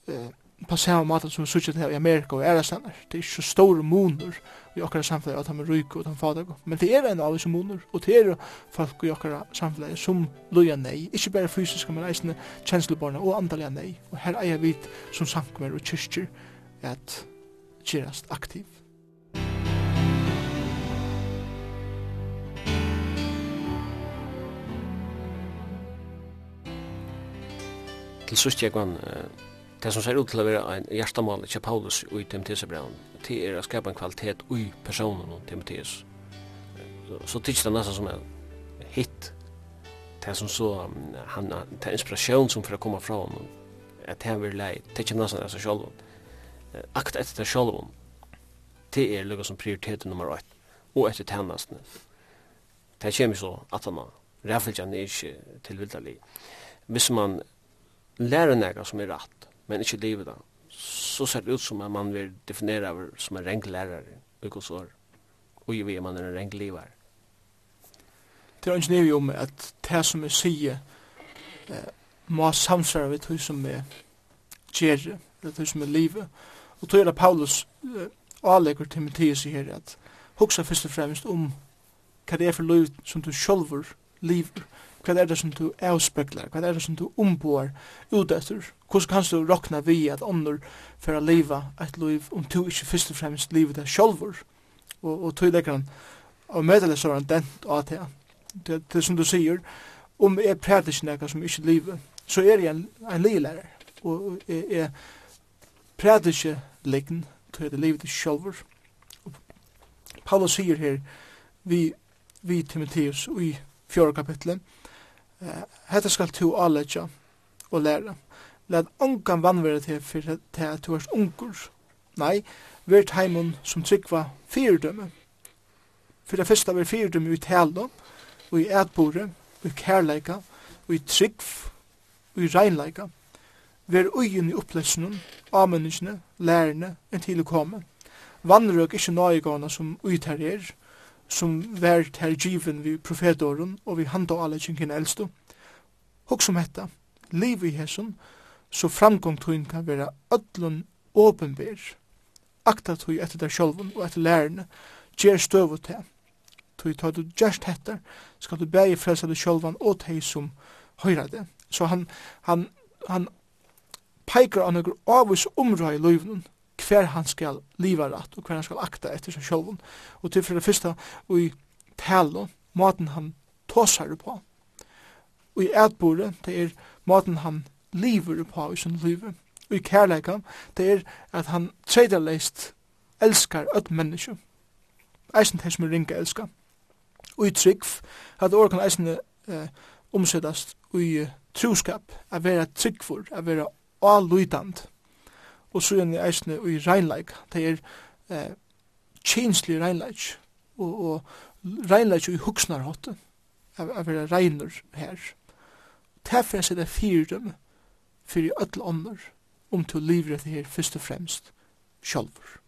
eh, på samme måte som vi suttet her i Amerika og ære stender. Det er ikke så store moner i okkara samfunnet at de er ryke og de fader. Men det er en av disse moner, og det er folk i okkara samfunnet som loja nei. Ikke bare fysiske, men eisende kjenslebarna og andalega nei. Og her eier vi som samkommer og kyrkjer at kjerast aktiv. Til sust jeg kan det som ser ut til å være en hjertemål til Paulus i Timotheus-breven, det er å skapa en kvalitet i personen om Timotheus. Så tykker det nesten som en hit, det som så, han, det er inspirasjon som for å komme fra honom, at han vil lei, det kommer nesten av seg selv. Akt etter det selv, det er lukket som prioritet nummer 8, og etter tjenestene. Det kommer så at han har, ræffelgjene er ikke tilvildelig. Hvis man lærer nega som er rett, men ikke livet da, så ser det ut som at man vil definere av som en renk lærer i hos år, og i vi man er en renk livar. Det er ikke nevig om at det som jeg sier eh, må samsvare ved det som er gjerre, eller det som er livet, og tog er det Paulus eh, avlegger til Timotheus i her at hoksa først og fremst om hva det er for liv som du sjølver lever, hva er det som du avspeklar, hva er det som du omboar ut etter, hvordan kan du rokna vi at ånder for å leva et liv om du ikke først og fremst livet er sjolver, og, og tog legger han, og medelig så han dent og at det, det som du sier, om jeg prater ikke nekka som ikke livet, så er jeg en, en lilærer, og jeg, jeg prater ikke leggen, tog det livet er sjolver, Paulus sier her, vi, vi Timotheus, og i fjorda kapitlet, Hetta skal tu alletja og læra. Lad ongan vannvera til fyrir til at du erst ungur. Nei, vert heimun som tryggva fyrdømme. Fyrir det fyrsta var fyrdømme i tælum, og i ætbore, og i kærleika, og i tryggv og i reinleika. Ver ugen i opplesnum, lærne, lærerne, en til å komme. Vannrøk ikkje nøygana som uitherrer, som vær til given vi profetåren og vi handa alle kjenkin eldstu. Hok som hetta, liv i hesson, så framgång tøyn kan vera ödlun åpenbær. Akta tøy etter der sjolvun og etter lærerne, gjer støvu til. Tøy tøy du gjerst hetta, skal du bægi frelsa du sjálfan og tøy som høyra det. Så han, han, han peikar av nokre avvis omra i løyvnun, hver han skal liva rætt og hver han skal akta etter seg sjálfun. Og til for det fyrsta, og i talo, maten han tåsar på. Og i ætbore, det er maten han liver på i sin liv. Og i kærleika, det er at han tredaleist elskar öll menneske. Eisen til som er ringa elska. Og i trygg, at året kan eisen eh, omsettast i uh, troskap, at vera tryggfur, at vera allutand og så er det eisne i reinleik. Det er eh, kinslig reinleik, og, og reinleik i huksnarhotte, av å være reiner her. Derfor er det fire dem, for i öll ånder, om til å livre det her først og fremst sjálfur.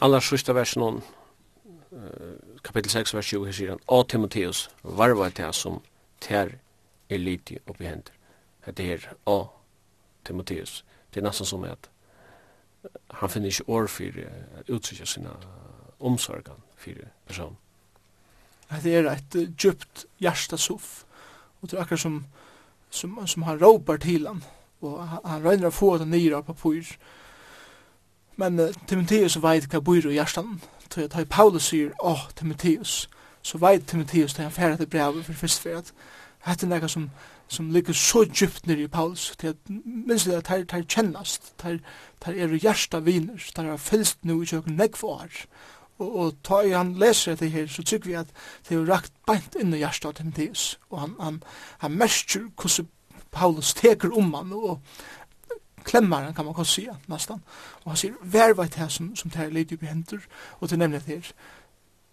Annars sista versen om kapitel 6, vers 20, her sier han, «A Timotheus, varva til som ter er liti oppi hender». Det er, A Timotheus. Det er nesten som at han finner ikke år för å uttrycka sina omsorgan for person. Det är et djupt hjärtasuff. Och det er akkurat som, som, som han råpar til han. Och han, han röjner att få det nyra på pyr. Men uh, Timotheus vet hva bor i hjertan. Så jag tar Paulus sier, åh, oh, Timotheus. Så vet Timotheus när han färdigt brevet för först for att det er något som som ligger så djupt nere i Paulus, til at minst det at her kjennast, her er hjersta viner, her er fylst nu i kjøkken negvar, og, og ta i han leser etter her, så tykker vi at det er rakt beint inn i hjersta av Timotheus, og han, han, han merker hvordan Paulus teker om han, og klemmer han kan man kanskje sige, nesten, og han sier, vær veit her som, som det her leder i hendur, og til nemlig det her,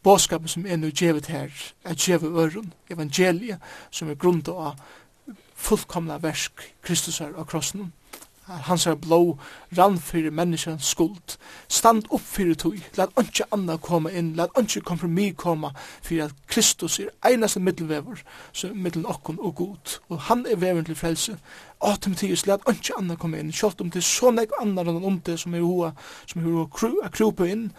båskapen som er nu djevet her, er djevet øren, evangeliet, som er grunnt av fullkomna versk Kristus er av krossen. Hans er blå rann fyrir menneskjans skuld. Stand opp fyrir tog. Lat ønske anna koma inn. Lat ønske kompromi koma fyrir at Kristus er einaste middelvever som er middelen okkon og god. Og han er veven til frelse. Og Timotheus, lat ønske anna koma inn. Kjolt om til så nek anna rann om det som er hoa som er hoa kru, kru, inn,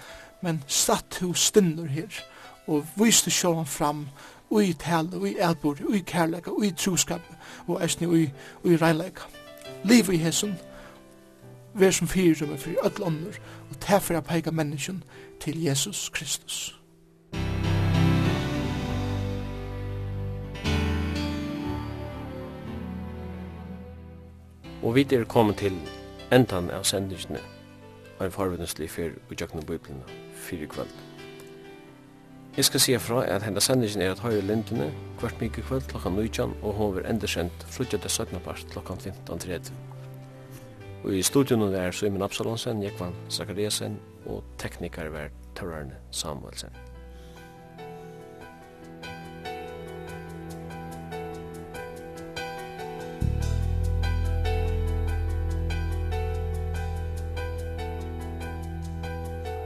men satt ho stinner her og viste sjåan fram ui tal, ui elbor, ui kærleika, ui truskap, og æsni ui, ui reinleika. Liv i hesson, vær som fyrirrømme fyrir öll ånder, og tæffer a peika menneskjen til Jesus Kristus. Og vi er kommet til endan av sendingene av en farvindeslig fyrir og jøkna biblina fyrir kvöld. Jeg skal si fra at hennes sendingen er at høyre lindene hvert mye kveld klokka 19 og hun vil enda endersendt frutja til 17. part klokka 15.30. Og i studion er Simon Absalonsen, Jekvan Zakariasen og teknikar var Tørrarne Samuelsen.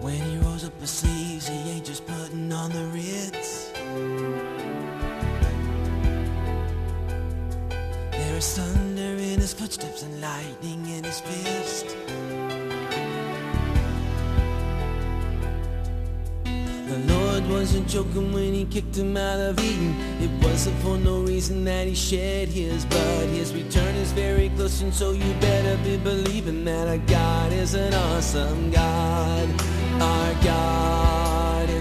When he rose up asleep on the Ritz. There is thunder in his footsteps and lightning in his fist. The Lord wasn't joking when he kicked him out of Eden. It wasn't for no reason that he shed his blood His return is very close and so you better be believing That our God is an awesome God